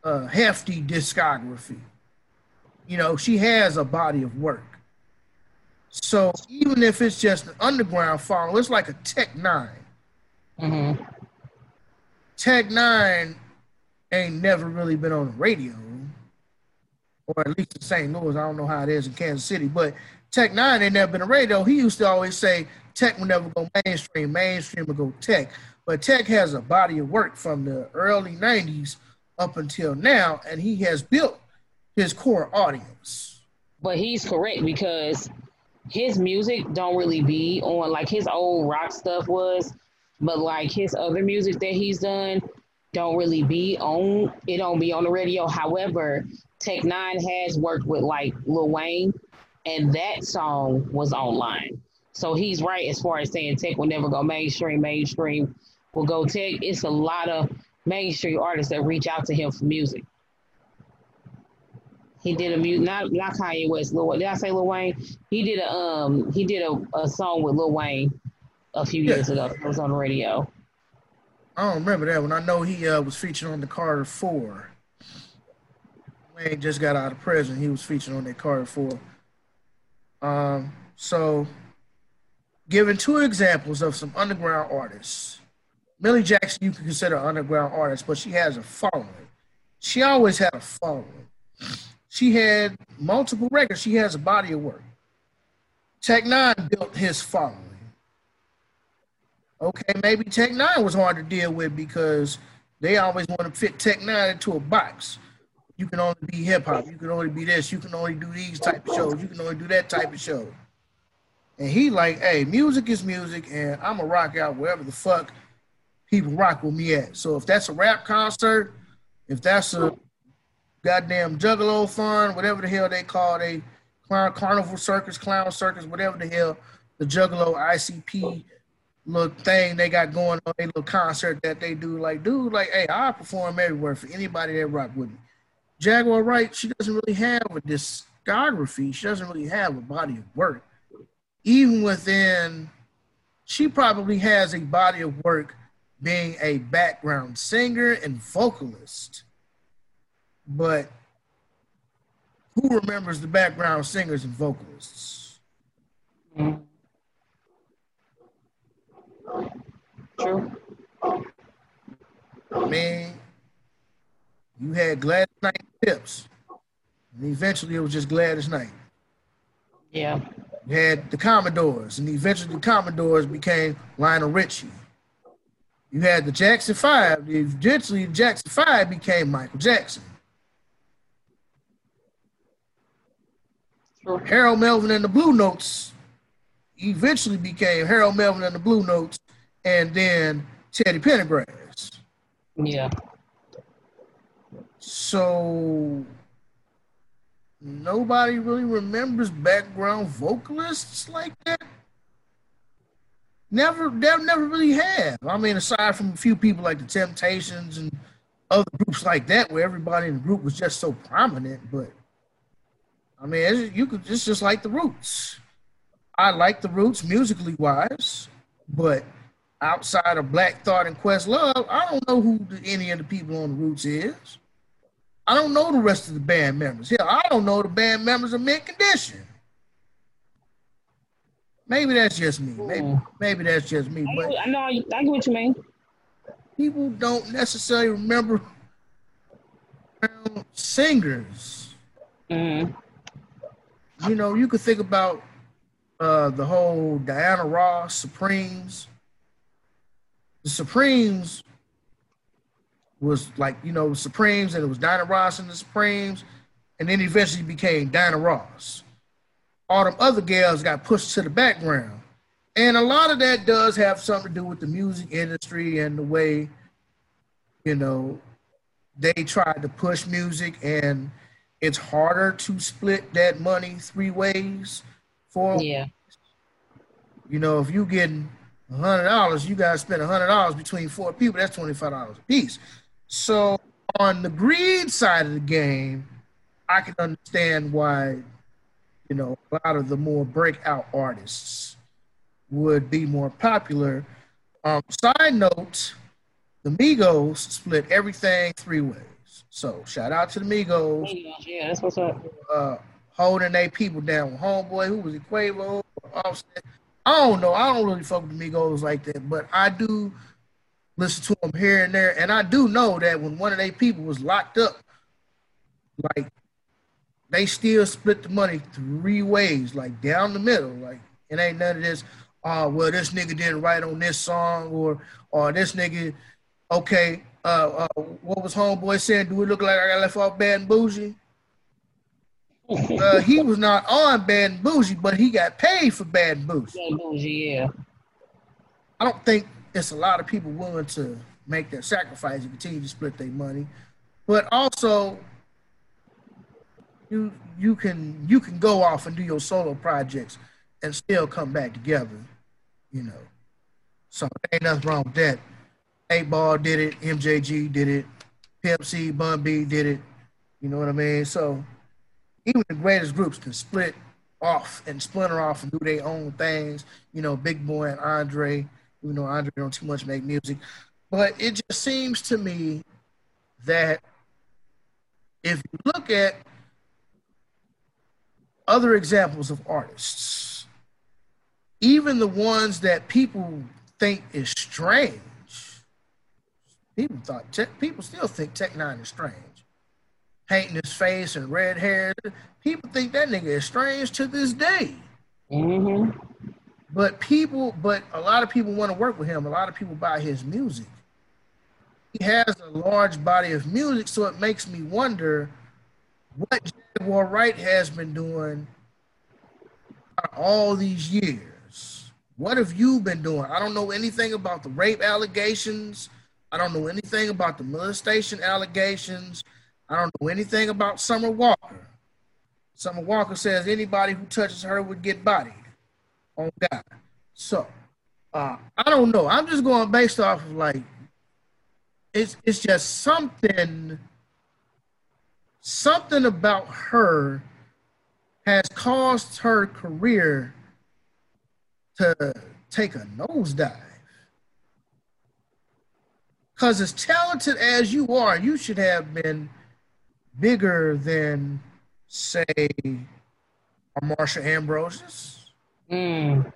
a hefty discography. You know, she has a body of work. So even if it's just an underground follow, it's like a Tech Nine. Mm-hmm. Tech Nine ain't never really been on the radio, or at least in St. Louis. I don't know how it is in Kansas City, but Tech Nine ain't never been on radio. He used to always say Tech will never go mainstream, mainstream will go Tech. But Tech has a body of work from the early '90s up until now, and he has built his core audience. But he's correct because his music don't really be on like his old rock stuff was but like his other music that he's done don't really be on it don't be on the radio. However, Tech Nine has worked with like Lil Wayne, and that song was online. So he's right as far as saying Tech will never go mainstream. Mainstream will go Tech. It's a lot of mainstream artists that reach out to him for music. He did a music, not not Kanye West. Lil, did I say Lil Wayne? He did a um he did a, a song with Lil Wayne a few years ago. It was on radio. I don't remember that one. I know he uh, was featured on the Carter Four. Wayne just got out of prison. He was featured on that Carter Four. Um, so, giving two examples of some underground artists. Millie Jackson, you can consider an underground artist, but she has a following. She always had a following. She had multiple records. She has a body of work. Tech Nine built his following. Okay, maybe Tech Nine was hard to deal with because they always want to fit Tech Nine into a box. You can only be hip hop. You can only be this. You can only do these type of shows. You can only do that type of show. And he like, hey, music is music, and I'm a rock out wherever the fuck people rock with me at. So if that's a rap concert, if that's a goddamn juggalo fun, whatever the hell they call they clown carnival circus, clown circus, whatever the hell the juggalo ICP little thing they got going on, a little concert that they do. Like, dude, like, hey, I perform everywhere for anybody that rock with me. Jaguar Wright, she doesn't really have a discography. She doesn't really have a body of work. Even within, she probably has a body of work being a background singer and vocalist. But who remembers the background singers and vocalists? Mm-hmm. True. Man, you had Gladys Knight tips. And eventually it was just Gladys Knight. Yeah. You had the Commodores, and eventually the Commodores became Lionel Richie. You had the Jackson Five. Eventually, the Jackson Five became Michael Jackson. Sure. Harold Melvin and the Blue Notes eventually became Harold Melvin and the Blue Notes, and then Teddy Pendergrass. Yeah. So nobody really remembers background vocalists like that. Never, they never really have. I mean, aside from a few people like the Temptations and other groups like that, where everybody in the group was just so prominent. But I mean, you could. It's just like the Roots. I like the Roots musically wise, but outside of Black Thought and Questlove, I don't know who the, any of the people on the Roots is. I don't know the rest of the band members. Hell, I don't know the band members of Mint Condition. Maybe that's just me. Maybe hmm. maybe that's just me. I, but I know I get what you mean. People don't necessarily remember singers. Mm-hmm. You know, you could think about uh, the whole Diana Ross Supremes. The Supremes was like you know Supremes, and it was Diana Ross and the Supremes, and then eventually became Diana Ross all them other gals got pushed to the background. And a lot of that does have something to do with the music industry and the way, you know, they tried to push music and it's harder to split that money three ways for yeah. You know, if you getting hundred dollars, you gotta spend a hundred dollars between four people, that's twenty five dollars a piece. So on the greed side of the game, I can understand why you know, a lot of the more breakout artists would be more popular. Um, side note, the Migos split everything three ways. So shout out to the Migos. Yeah, that's what's up. Uh, holding their people down. Homeboy, who was Quavo, Offset? I don't know. I don't really fuck with Migos like that, but I do listen to them here and there, and I do know that when one of their people was locked up, like they still split the money three ways, like down the middle. Like it ain't none of this. Uh, well, this nigga didn't write on this song, or or this nigga, okay. Uh, uh, what was homeboy saying? Do we look like I got left off bad and bougie? Uh, he was not on bad and bougie, but he got paid for bad and bougie. Bad and bougie, yeah. I don't think it's a lot of people willing to make that sacrifice and continue to split their money, but also you you can you can go off and do your solo projects and still come back together, you know. So ain't nothing wrong with that. Eight Ball did it, MJG did it, Pimp C, Bun B did it. You know what I mean? So even the greatest groups can split off and splinter off and do their own things. You know, Big Boi and Andre, even though Andre don't too much make music. But it just seems to me that if you look at other examples of artists, even the ones that people think is strange. People thought people still think Tech N9ne is strange. Painting his face and red hair, people think that nigga is strange to this day. Mm-hmm. But people, but a lot of people want to work with him. A lot of people buy his music. He has a large body of music, so it makes me wonder what Jaguar Wright has been doing all these years. What have you been doing? I don't know anything about the rape allegations. I don't know anything about the molestation allegations. I don't know anything about Summer Walker. Summer Walker says anybody who touches her would get bodied on God. So uh, I don't know. I'm just going based off of like it's it's just something something about her has caused her career to take a nosedive. Because as talented as you are, you should have been bigger than, say, a Marsha Ambrosius. Mm.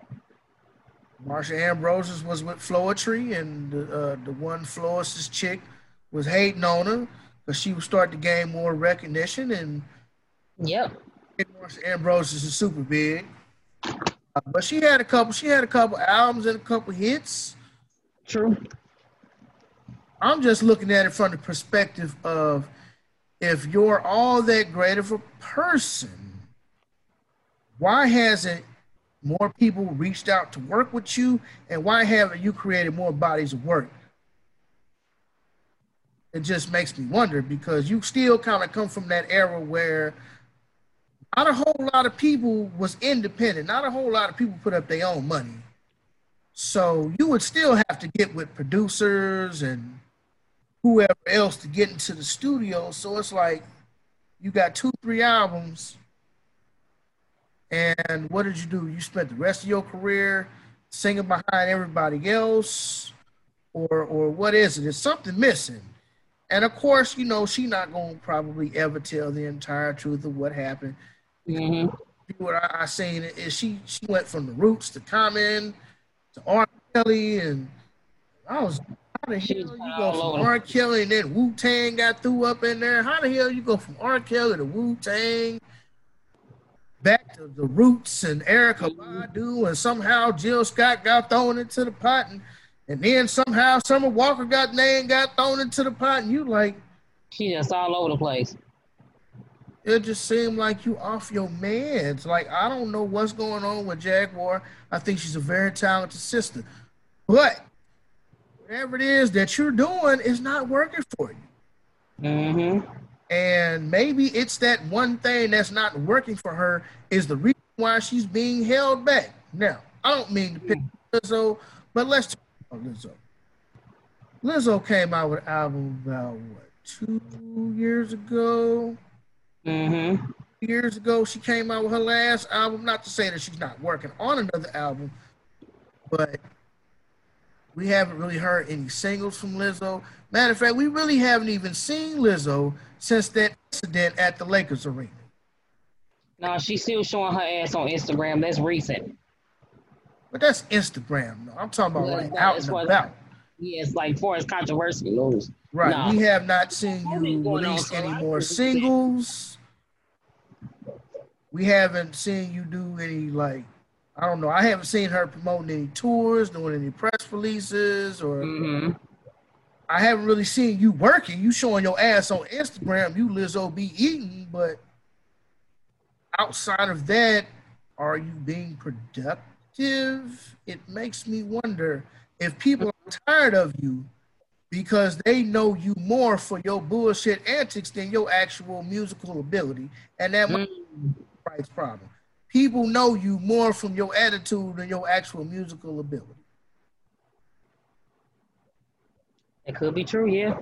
Marsha Ambrosius was with Floetry, and uh, the one Flois's chick was hating on her because she was starting to gain more recognition. And yeah, Marsha Ambrosius is super big. Uh, but she had a couple. She had a couple albums and a couple hits. True. I'm just looking at it from the perspective of if you're all that great of a person, why hasn't more people reached out to work with you, and why haven't you created more bodies of work? It just makes me wonder because you still kind of come from that era where not a whole lot of people was independent. Not a whole lot of people put up their own money. So you would still have to get with producers and whoever else to get into the studio. So it's like you got two, three albums. And what did you do? You spent the rest of your career singing behind everybody else, or or what is it? Is something missing? And of course, you know, she not gonna probably ever tell the entire truth of what happened. Mm-hmm. What I, I seen is she she went from the roots to Common to R. Kelly, and I was how the hell you go from R. Kelly and then Wu Tang got threw up in there? How the hell you go from R. Kelly to Wu Tang? Back to the roots and Erykah mm-hmm. Badu, and somehow Jill Scott got thrown into the pot, and and then somehow Summer Walker got named, got thrown into the pot, and you like, she just all over the place. It just seemed like you off your meds. Like I don't know what's going on with Jaguar. I think she's a very talented sister, but whatever it is that you're doing is not working for you. Mm-hmm. And maybe it's that one thing that's not working for her is the reason why she's being held back. Now, I don't mean to pick Lizzo, but let's talk about Lizzo. Lizzo came out with an album about what two years ago. Mm-hmm. Years ago, she came out with her last album. Not to say that she's not working on another album, but we haven't really heard any singles from Lizzo. Matter of fact, we really haven't even seen Lizzo since that incident at the Lakers arena. No, she's still showing her ass on Instagram. That's recent. But that's Instagram. No, I'm talking about like out and about. Yeah, it's like for its controversy. Right. No. We have not seen you release any more singles. We haven't seen you do any like I don't know. I haven't seen her promoting any tours, doing any press releases, or mm-hmm. I haven't really seen you working. You showing your ass on Instagram. You Lizzo be eating, but outside of that, are you being productive? It makes me wonder if people are tired of you because they know you more for your bullshit antics than your actual musical ability, and that might be a price problem people know you more from your attitude than your actual musical ability. It could be true, yeah.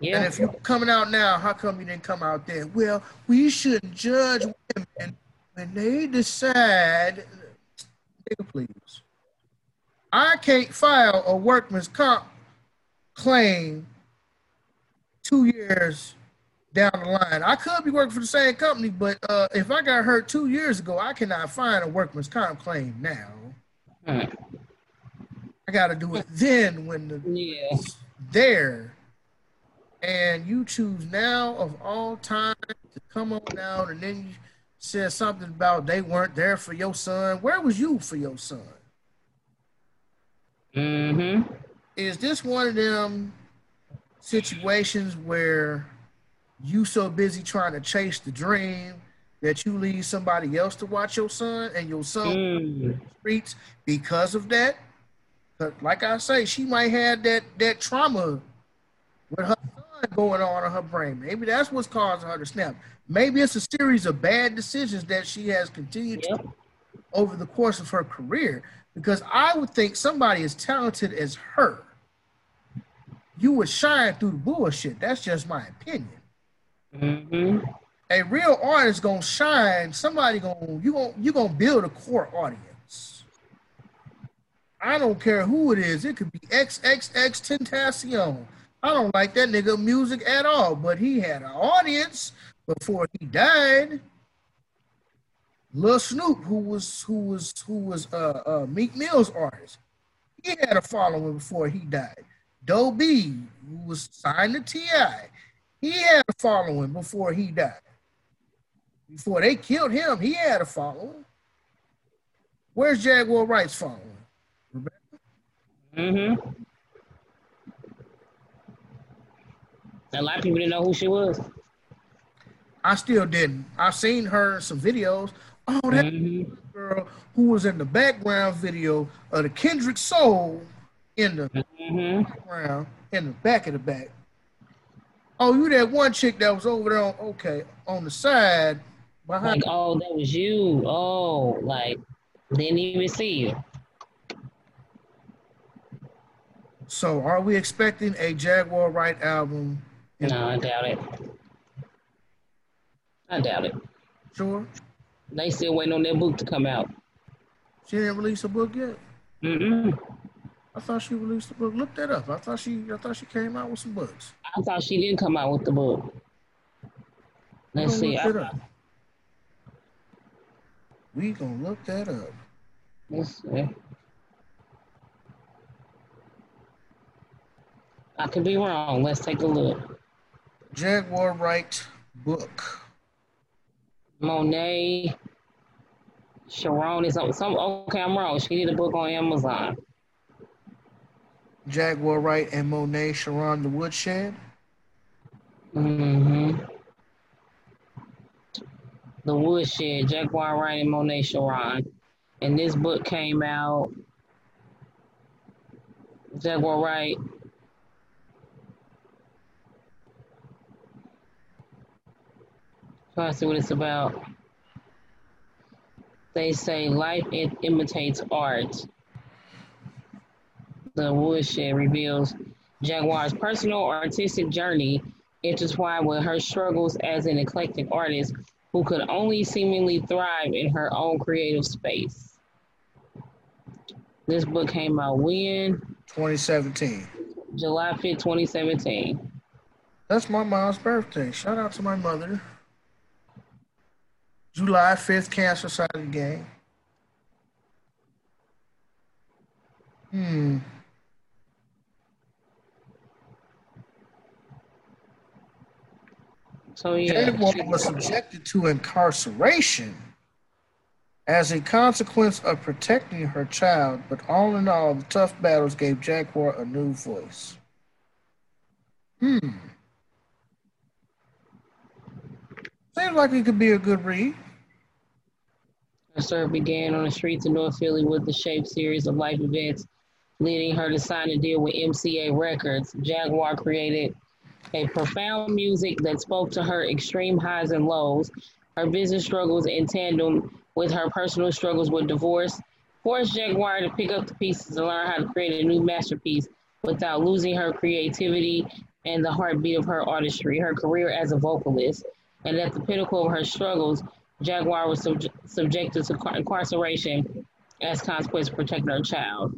Yeah. And if you're coming out now, how come you didn't come out then? Well, we shouldn't judge women when they decide. Please. I can't file a workman's comp claim two years down the line. I could be working for the same company, but uh, if I got hurt two years ago, I cannot find a workman's comp claim now. Mm. I got to do it then when the yeah. there. And you choose now of all time to come on down, and then you said something about they weren't there for your son. Where was you for your son? Mm-hmm. Is this one of them situations where you so busy trying to chase the dream that you leave somebody else to watch your son and your son mm. streets because of that. But like I say, she might have that that trauma with her son going on in her brain. Maybe that's what's causing her to snap. Maybe it's a series of bad decisions that she has continued yep. to over the course of her career. Because I would think somebody as talented as her, you would shine through the bullshit. That's just my opinion. Mm-hmm. A real artist gonna shine. Somebody gonna you gonna you gonna build a core audience. I don't care who it is. It could be XXX Tentacion. I don't like that nigga music at all, but he had an audience before he died. Lil Snupe, who was who was who was uh, uh Meek Mill's artist, he had a following before he died. Doe B, who was signed to T.I., he had a following before he died. Before they killed him, he had a following. Where's Jaguar Wright's following? Mm-hmm. A lot of people didn't know who she was. I still didn't. I've seen her in some videos. Oh, that mm-hmm. girl who was in the background video of the Kendrick Soul in the mm-hmm. background, in the back of the back. Oh, you that one chick that was over there on okay on the side behind. Like, oh, that was you. Oh, like didn't even see you. So, are we expecting a Jaguar Wright album? No, I doubt it. I doubt it. Sure. They still waiting on that book to come out. She didn't release a book yet. Mm-mm. I thought she released a book. Look that up. I thought she. I thought she came out with some books. I thought she didn't come out with the book. Let's see. We gonna look that up. Let's see. I could be wrong. Let's take a look. Jaguar Wright book. Monet. Sharon is on some. Okay, I'm wrong. She did a book on Amazon. Jaguar Wright and Monet Sharon the Woodshed. Mm-hmm. The Woodshed, Jaguar Wright and Monet Sharon. And this book came out. Jaguar Wright. Trying to see what it's about. They say life imitates art the Woodshed reveals Jaguar's personal artistic journey intertwined with her struggles as an eclectic artist who could only seemingly thrive in her own creative space. This book came out when? 2017. July 5th, 2017. That's my mom's birthday. Shout out to my mother. July 5th, Cancer Society Gang. Hmm. So yeah, Jada was subjected to incarceration as a consequence of protecting her child. But all in all, the tough battles gave Jaguar a new voice. Hmm. Seems like it could be a good read. Her story began on the streets of North Philly with the Shape series of life events, leading her to sign a deal with MCA Records. Jaguar created a profound music that spoke to her extreme highs and lows, her business struggles in tandem with her personal struggles with divorce, forced Jaguar to pick up the pieces and learn how to create a new masterpiece without losing her creativity and the heartbeat of her artistry, her career as a vocalist. And at the pinnacle of her struggles, Jaguar was sub- subjected to incarceration as consequence of protecting her child.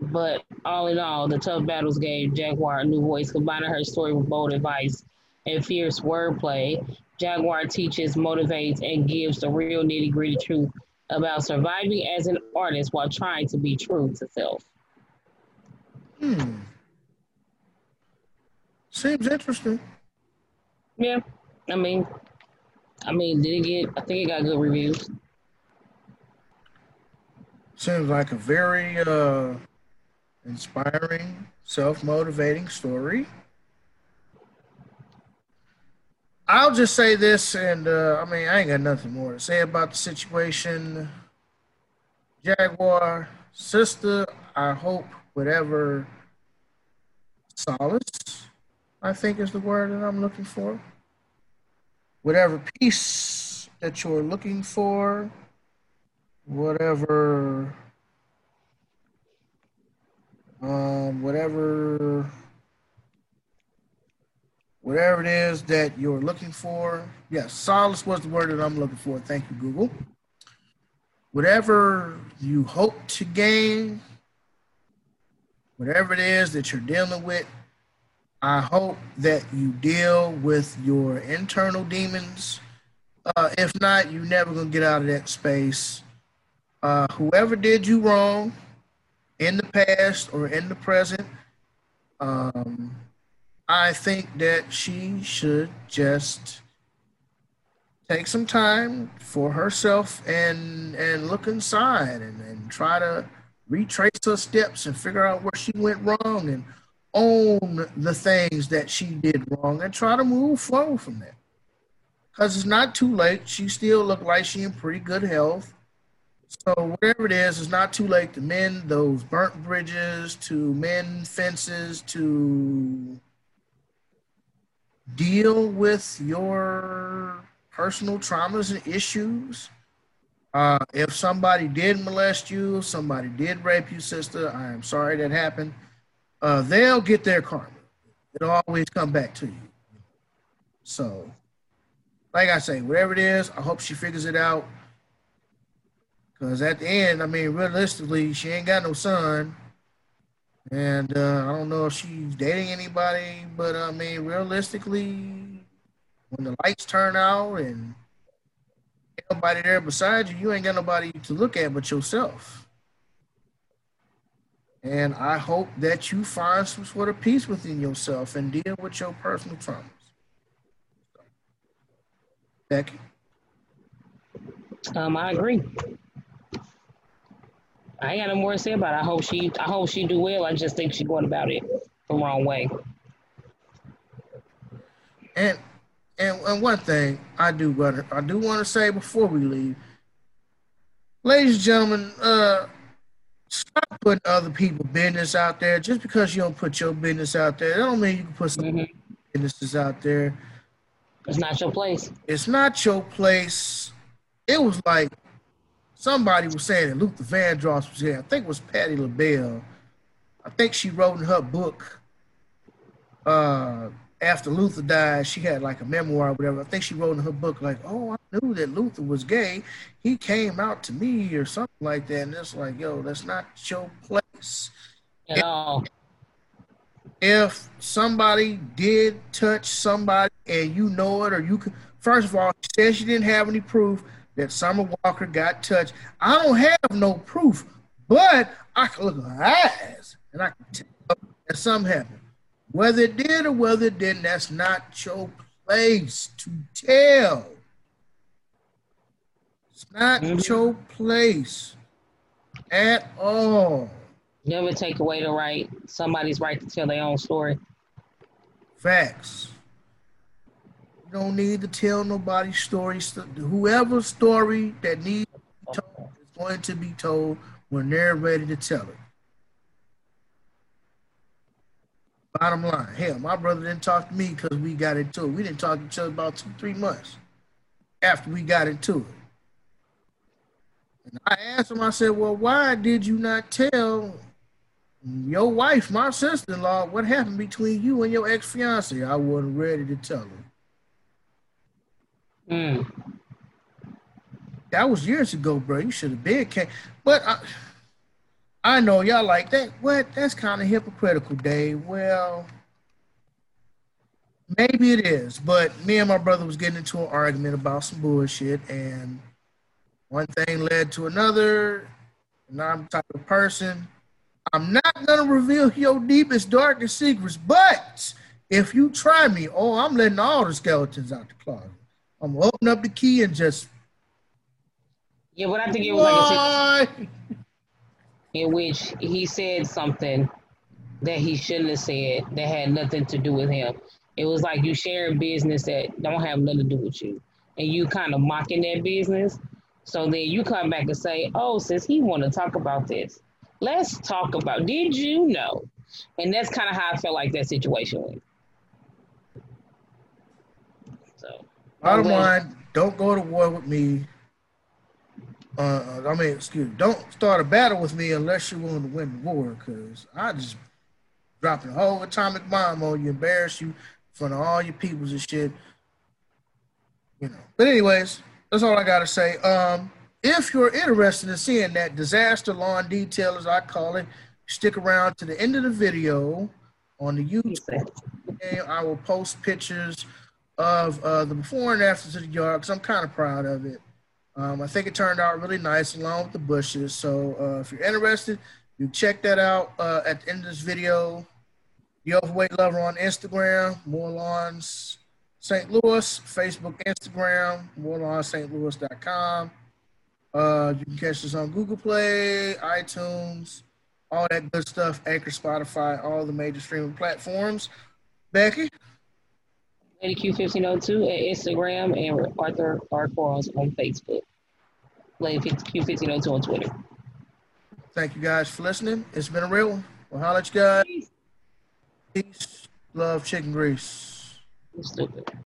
But all in all, the tough battles gave Jaguar a new voice, combining her story with bold advice and fierce wordplay. Jaguar teaches, motivates, and gives the real nitty gritty truth about surviving as an artist while trying to be true to self. Hmm. Seems interesting. Yeah. I mean, I mean, did it get? I think it got good reviews. Seems like a very uh, inspiring, self motivating story. I'll just say this, and uh, I mean, I ain't got nothing more to say about the situation. Jaguar, sister, I hope whatever solace, I think is the word that I'm looking for. Whatever peace that you're looking for, whatever um, whatever whatever it is that you're looking for. Yes, solace was the word that I'm looking for. Thank you, Google. Whatever you hope to gain, whatever it is that you're dealing with, I hope that you deal with your internal demons. Uh, if not, you're never going to get out of that space. Uh, whoever did you wrong, in the past or in the present, um, I think that she should just take some time for herself and and look inside and, and try to retrace her steps and figure out where she went wrong and own the things that she did wrong and try to move forward from that. Because it's not too late. She still look like she in pretty good health. So whatever it is, it's not too late to mend those burnt bridges, to mend fences, to deal with your personal traumas and issues. Uh, if somebody did molest you, somebody did rape you, sister, I am sorry that happened. Uh, they'll get their karma. It'll always come back to you. So, like I say, whatever it is, I hope she figures it out. Because at the end, I mean, realistically, she ain't got no son. And uh, I don't know if she's dating anybody, but I mean, realistically, when the lights turn out and nobody there beside you, you ain't got nobody to look at but yourself. And I hope that you find some sort of peace within yourself and deal with your personal traumas. Becky? Um, I agree. I ain't got no more to say about it. I hope she I hope she do well. I just think she's going about it the wrong way. And and, and one thing I do want I do want to say before we leave, ladies and gentlemen, uh, stop putting other people business out there. Just because you don't put your business out there, that don't mean you can put some mm-hmm. businesses out there. It's not your place. It's not your place. It was like somebody was saying that Luther Vandross was here. I think it was Patti LaBelle. I think she wrote in her book uh, after Luther died, she had like a memoir or whatever. I think she wrote in her book like, "Oh, I knew that Luther was gay. He came out to me or something like that." And it's like, "Yo, that's not your place." At all. If somebody did touch somebody and you know it, or you could, first of all, she said she didn't have any proof that Summer Walker got touched. I don't have no proof, but I can look at her eyes and I can tell that something happened. Whether it did or whether it didn't, that's not your place to tell. It's not mm-hmm. your place at all. Never take away the right, somebody's right to tell their own story. Facts don't need to tell nobody stories. Whoever's story that needs to be told is going to be told when they're ready to tell it. Bottom line, hell, my brother didn't talk to me because we got into it. We didn't talk to each other about two, three months after we got into it. And I asked him, I said, Well, why did you not tell your wife, my sister in law, what happened between you and your ex fiance? I wasn't ready to tell her. Mm. That was years ago, bro. You should have been came. But I, I know y'all like that. What? That's kind of hypocritical, Dave. Well, maybe it is. But me and my brother was getting into an argument about some bullshit, and one thing led to another. And I'm type of person. I'm not gonna reveal your deepest, darkest secrets, but if you try me, oh, I'm letting all the skeletons out the closet. I'm gonna open up the key and just. Yeah, but I think it was like a in which he said something that he shouldn't have said that had nothing to do with him. It was like you sharing business that don't have nothing to do with you, and you kind of mocking that business. So then you come back and say, "Oh, since he want to talk about this, let's talk about. Did you know?" And that's kind of how I felt like that situation went. Bottom line, don't go to war with me. Uh, I mean, excuse me, don't start a battle with me unless you want to win the war, because I just dropping a whole atomic bomb on you, embarrass you in front of all your peoples and shit. You know. But anyways, that's all I gotta say. Um, if you're interested in seeing that disaster lawn detail, as I call it, stick around to the end of the video on the YouTube. I will post pictures of uh, the before and after to the yard because I'm kind of proud of it. Um, I think it turned out really nice along with the bushes. So uh, if you're interested, you check that out uh, at the end of this video. The Overweight Lover on Instagram, More Lawns St. Louis, Facebook, Instagram, morelawnsstlouis.com. Uh, you can catch us on Google Play, iTunes, all that good stuff, Anchor, Spotify, all the major streaming platforms. Becky? Lady Q1502 at Instagram and Arthur R. Quarles on Facebook. Lady Q1502 on Twitter. Thank you guys for listening. It's been a real one. We'll holler at you guys. Peace. Peace. Love chicken grease. Stupid.